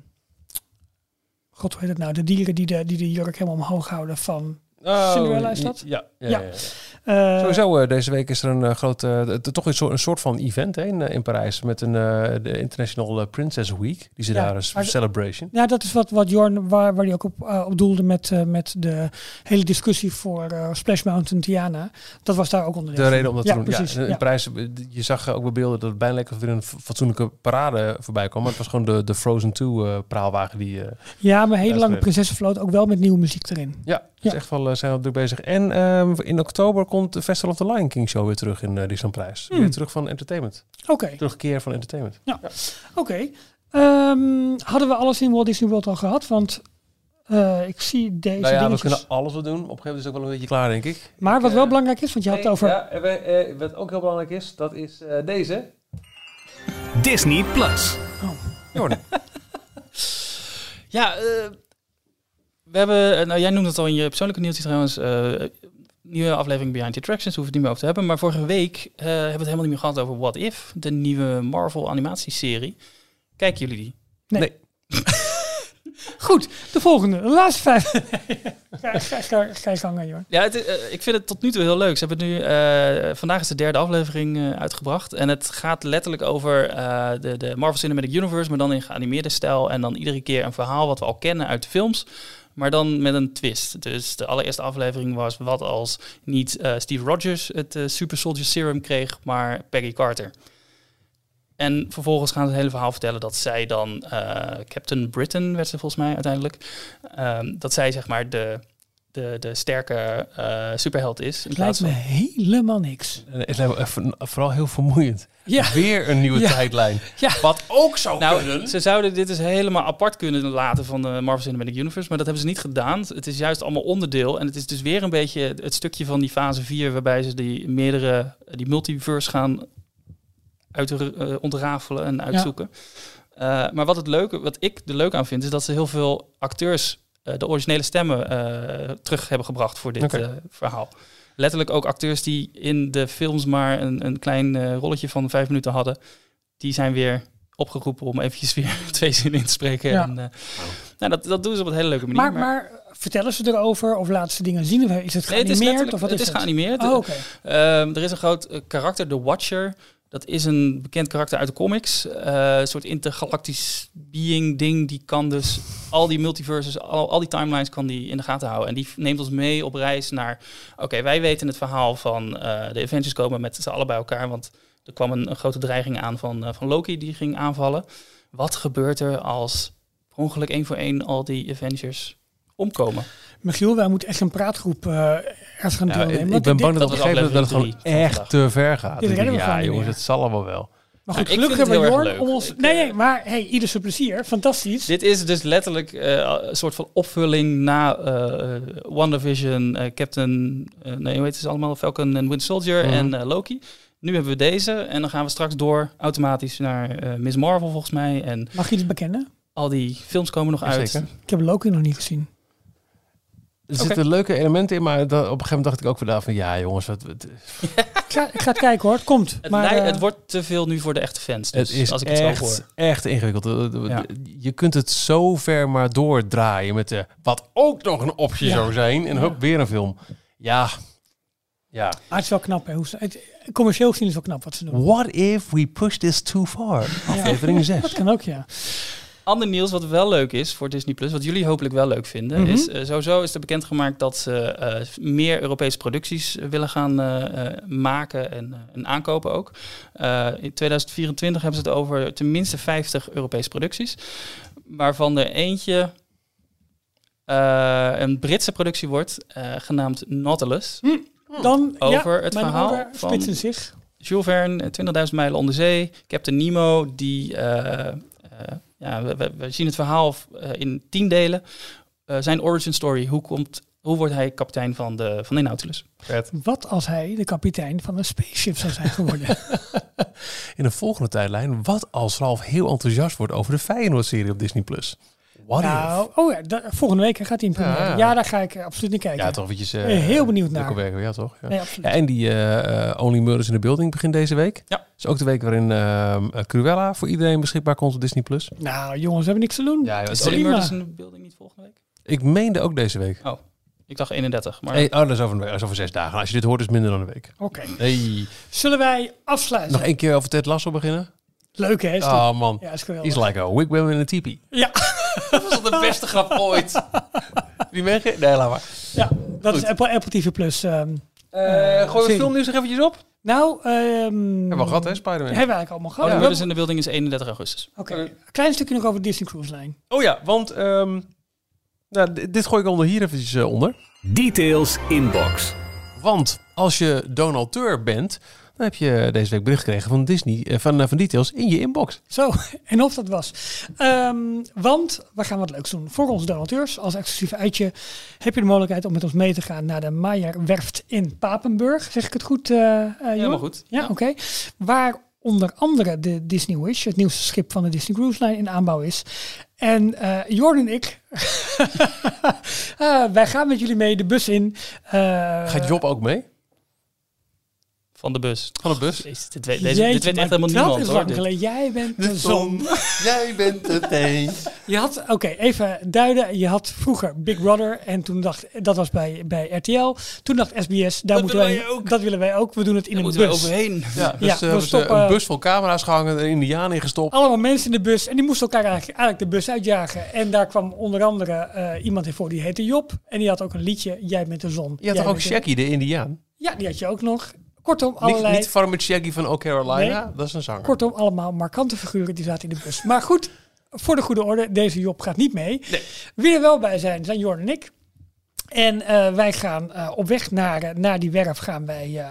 god hoe heet het nou, de dieren die de, die de jurk helemaal omhoog houden van... Oh, Cinderella is dat? Ja. ja, Ja. ja. Eh, Sowieso, eh, deze week is er een groot, uh, toch een soort, een soort van event hè, in, in Parijs met een de International Princess Week. Die ze Ja, daar is celebration. Ja, dat is wat, wat Jorn, waar, waar hij ook op, eh, op doelde met, eh, met de hele discussie voor eh, Splash Mountain Tiana. Dat was daar ook onderdeel De reden om dat ja, te doen. Precies, ja, in ja. Parijs, eh, je zag ook bij beelden dat het bijna lekker of er een fatsoenlijke parade voorbij kwam. Maar het was gewoon de, de Frozen 2 eh, praalwagen die... eh, ja, maar hele lange prinsessenvloot ook wel met nieuwe muziek erin. ja, is echt wel, eh, zijn we druk bezig. En ehm, in oktober komt de Festival of the Lion King show weer terug in uh, Disneyland Prijs. Hmm. Weer terug van entertainment. Oké, Terugkeer van entertainment. oké. Ehm, hadden we alles in Walt Disney World al gehad? Want eh, ik zie deze nou ja, we kunnen alles wat doen. Op een gegeven moment is het ook wel een beetje klaar, denk ik. Maar wat wel eh, belangrijk is, want je had het over... Ja, we- eh, wat ook heel belangrijk is, dat is eh, deze. Disney Plus. Jordan. [LAUGHS] Ja, eh, we hebben, nou jij noemde het al in je persoonlijke nieuwtje trouwens, eh, nieuwe aflevering Behind the Attractions, hoeven we het niet meer over te hebben. Maar vorige week eh, hebben we het helemaal niet meer gehad over What If, de nieuwe Marvel animatieserie. Kijken jullie die? Nee. [LAUGHS] Goed, de volgende. De laatste vijf. [LAUGHS] ga, ga, ga, ga je. Ja, het, eh, ik vind het tot nu toe heel leuk. Ze hebben nu, eh, vandaag is de derde aflevering eh, uitgebracht. En het gaat letterlijk over eh, de, de Marvel Cinematic Universe, maar dan in geanimeerde stijl. En dan iedere keer een verhaal wat we al kennen uit de films. Maar dan met een twist. Dus de allereerste aflevering was wat als niet eh, Steve Rogers het eh, Super Soldier Serum kreeg, maar Peggy Carter. En vervolgens gaan ze het hele verhaal vertellen dat zij dan, eh, Captain Britain werd ze volgens mij uiteindelijk, ehm, dat zij zeg maar de, de, de sterke eh, superheld is. In Het lijkt plaats me van, helemaal niks. Het lijkt me even- vooral heel vermoeiend. Ja. Weer een nieuwe Ja. tijdlijn. Ja. Wat ook zou nou, kunnen. ze zouden dit dus helemaal apart kunnen laten van de Marvel Cinematic Universe, maar dat hebben ze niet gedaan. Het is juist allemaal onderdeel en het is dus weer een beetje het stukje van die fase 4 waarbij ze die meerdere, die multiverse gaan uit, eh, ontrafelen en uitzoeken. Eh, maar wat, het leuke, wat ik er leuk aan vind, is dat ze heel veel acteurs de originele stemmen eh, terug hebben gebracht voor dit eh, verhaal. Letterlijk ook acteurs die in de films maar een, een klein eh, rolletje van vijf minuten hadden, die zijn weer opgeroepen om eventjes weer [LAUGHS] twee zinnen in te spreken. Ja. En, eh, nou, dat, dat doen ze op een hele leuke manier. Maar, maar vertellen ze erover of laten ze dingen zien? Of is het Nee, het is, geanimeerd? of wat het is is het? geanimeerd. Oh, oké. Ehm, er is een groot eh, karakter, de Watcher. Dat is een bekend karakter uit de comics. Eh, een soort intergalactisch being ding. Die kan dus al die multiverses, al, al die timelines kan die in de gaten houden. En die neemt ons mee op reis naar... Oké, wij weten het verhaal van eh, de Avengers komen met z'n allen bij elkaar. Want er kwam een, grote dreiging aan van, eh, van Loki die ging aanvallen. Wat gebeurt er als per ongeluk één voor één al die Avengers omkomen? Michiel, wij moeten echt een praatgroep eh ergens gaan Ja, deelnemen. ik, ben bang dat dat op een was gegeven moment dat het gewoon echt te ver gaat. Dit denk, ja, jongens, meer. het zal allemaal wel. Maar goed, ik gelukkig het hebben we Jorn om leuk. ons... Nee, eh, nee, maar hey, ieder zijn plezier. Fantastisch. Dit is dus letterlijk eh, een soort van opvulling na eh WandaVision, eh, Captain, eh, nee, hoe heet ze allemaal? Falcon en Winter Soldier Mhm. en eh, Loki. Nu hebben we deze en dan gaan we straks door automatisch naar eh, Miss Marvel volgens mij. En Mag je dit bekennen? al die films komen nog uit. Zeker. Ik heb Loki nog niet gezien. Er zitten leuke elementen in, maar dat, op een gegeven moment dacht ik ook weer van... Ja, jongens, wat, wat- Ik ga, ik ga het kijken hoor, het komt. Het, maar, eh, het wordt te veel nu voor de echte fans. Dus het is als ik het zo echt, hoor. echt ingewikkeld. Eh, Ja. Je kunt het zo ver maar doordraaien met de... Wat ook nog een optie Ja. zou zijn. En Ja. hup, weer een film. Ja, ja. maar het is wel knap. Hè, hoe ze, het, commercieel gezien is het wel knap wat ze doen. What if we push this too far? Aflevering 6. Dat kan ook, ja. Ander nieuws wat wel leuk is voor Disney Plus, wat jullie hopelijk wel leuk vinden, Mhm. is eh, sowieso is er bekendgemaakt dat ze eh, meer Europese producties eh, willen gaan maken en, eh, en aankopen ook. Eh, in 2024 hebben ze het over tenminste 50 Europese producties, waarvan er eentje eh, een Britse productie wordt, eh, genaamd Nautilus. Dan, Over ja, het mijn verhaal van- spitsen zich. Jules Verne, 20.000 mijlen onder zee. Captain Nemo, die... ja, we, we- we zien het verhaal eh, in tien delen. Eh, zijn origin story, hoe, komt, hoe wordt hij kapitein van de, van de Nautilus? Wat als hij de kapitein van een spaceship zou zijn geworden? [LAUGHS] In de volgende tijdlijn, wat als Ralf heel enthousiast wordt over de Feyenoord-serie op Disney+. Plus? What if? nou, oh ja, da- volgende week gaat hij in première. Ja. Ja. daar ga ik eh, absoluut naar kijken. Ja, toch eventjes... Ben je heel benieuwd naar. werken, ja toch? Ja. Nee, absoluut. Ja, en die eh, eh, Only Murders in the Building begint deze week. Ja. is ook de week waarin ehm, eh, Cruella voor iedereen beschikbaar komt op Disney+. Plus. Nou, jongens, we hebben niks te doen. Ja, Is. Only Murders in the Building niet volgende week? Ik meende ook deze week. Ik dacht 31, maar... Hey, oh, dat is, over dat is over zes dagen. Als je dit hoort, is het minder dan een week. Oké. Hey. Zullen wij afsluiten? Nog één keer over Ted Lasso beginnen? Leuk hè? Oh man, Ja, is geweldig. he's like a wigwam in a teepee. Ja, Dat was de beste grap ooit. Die mensen? Nee, laat maar. ja, dat Goed. is Apple, Apple TV Plus. ehm. Eh gooi het filmnieuws nog eventjes op. nou, ehm Hebben we al gehad, hè, Spider-Man? Hebben we eigenlijk allemaal gehad. Only Ja. In the Building is 31 augustus. Oké, een klein stukje nog over Disney Cruise Line. Oh ja, want ehm, nou, dit gooi ik onder hier eventjes eh, onder. Details inbox. Want als je donateur bent, dan heb je deze week bericht gekregen van Disney, eh, van, eh, van Details in je inbox. Zo, [LAUGHS] en of dat was. Ehm, want we gaan wat leuks doen. Voor onze donateurs, als exclusief uitje, heb je de mogelijkheid om met ons mee te gaan naar de Maier Werft in Papenburg. Zeg ik het goed, eh eh, Johan? Helemaal goed. Ja, oké. Waar onder andere de Disney Wish, het nieuwste schip van de Disney Cruise Line, in aanbouw is. En eh Jorn en ik, [LAUGHS] eh, wij gaan met jullie mee de bus in. Eh, Gaat Job ook mee? Van de bus. Van de bus? Jezus, dit weet, deze, jeetje, dit weet echt helemaal dat niemand is hoor. dit. Jij bent de zon. [LAUGHS] Jij bent het eens. Je had, oké, even duiden. Je had vroeger Big Brother en toen dacht, dat was bij, bij RTL. Toen dacht SBS, daar moeten willen wij, ook. dat willen wij ook. We doen het in Daar een moeten we bus. overheen. Ja, dus Ja, eh, we hebben ze stoppen- een bus vol camera's gehangen, een indiaan ingestopt. Allemaal mensen in de bus en die moesten elkaar eigenlijk, eigenlijk de bus uitjagen. En daar kwam onder andere eh, iemand in voor, die heette Job. En die had ook een liedje, Jij met de zon. Je had Jij toch ook bent de- Shaggy, de indiaan? Ja, die had je ook nog. Kortom, Niet, allerlei, niet Shaggy van Oh Carolina, Nee. dat is een zanger. kortom, allemaal markante figuren die zaten in de bus. Maar goed, voor de goede orde, deze Job gaat niet mee. Wie er wel bij zijn, zijn Jorn en ik. En eh, wij gaan eh, op weg naar, eh, naar die werf gaan wij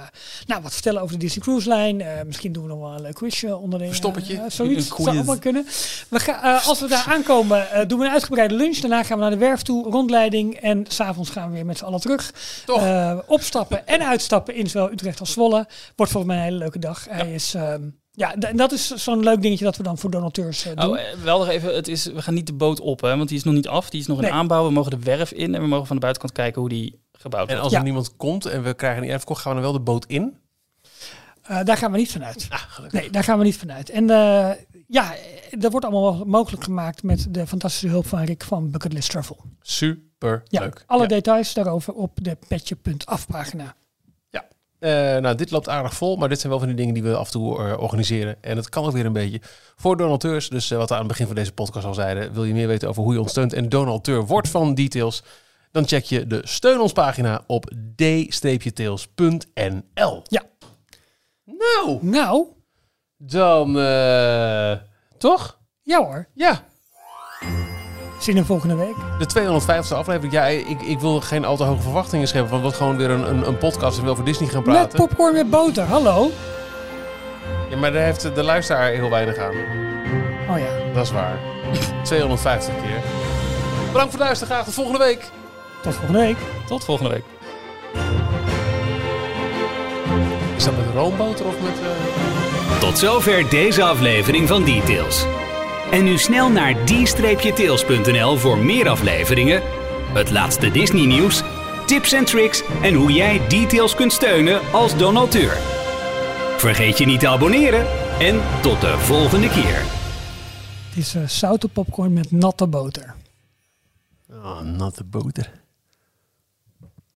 nou, wat vertellen over de Disney Cruise Line. Misschien doen we nog wel een leuk quizje onder de Verstoppertje. zoiets quiz. zou allemaal kunnen. We gaan, als we daar aankomen, doen we een uitgebreide lunch. Daarna gaan we naar de werf toe, rondleiding. En s'avonds gaan we weer met z'n allen terug. Toch? Opstappen en uitstappen in zowel Utrecht als Zwolle. Wordt volgens mij een hele leuke dag. Hij is... ehm, ja, en dat is zo'n leuk dingetje dat we dan voor donateurs eh, doen. Oh, eh, wel nog even, het is, we gaan niet de boot op, hè, want die is nog niet af. Die is nog in Nee. aanbouw. We mogen de werf in en we mogen van de buitenkant kijken hoe die gebouwd En wordt. als Ja. er niemand komt en we krijgen niet uitverkocht, gaan we dan wel de boot in? Eh, daar gaan we niet vanuit. Ah. Nee, daar gaan we niet vanuit. En eh, ja, dat wordt allemaal mogelijk gemaakt met de fantastische hulp van Rick van Bucketlist Travel. Super Ja, leuk. alle Ja. details daarover op de petje.af pagina. Eh, nou, dit loopt aardig vol, maar dit zijn wel van die dingen die we af en toe eh, organiseren. En het kan ook weer een beetje voor donateurs. Dus eh, wat we aan het begin van deze podcast al zeiden, wil je meer weten over hoe je ons steunt en donateur wordt van Details, dan check je de steun ons pagina op d-tails.nl. Ja. Nou, Nou, dan toch? ja hoor. Ja, Zien we volgende week. de 250ste aflevering. Ja, ik, ik wil geen al te hoge verwachtingen scheppen, want wordt gewoon weer een, een, een podcast en we over Disney gaan Met praten. popcorn met boter. Hallo. Ja, maar daar heeft de luisteraar heel weinig aan. Oh ja, Dat is waar. 250 keer. Bedankt voor het luisteren. Graag tot volgende week. tot volgende week. Tot volgende week. Is dat met roomboter of met... eh, Tot zover deze aflevering van Details. En nu snel naar d-tails.nl voor meer afleveringen, Het laatste Disney nieuws, tips en tricks en hoe jij details kunt steunen als donateur. Vergeet je niet te abonneren en tot de volgende keer. Het is uh, zoute popcorn met natte boter. Oh, natte boter.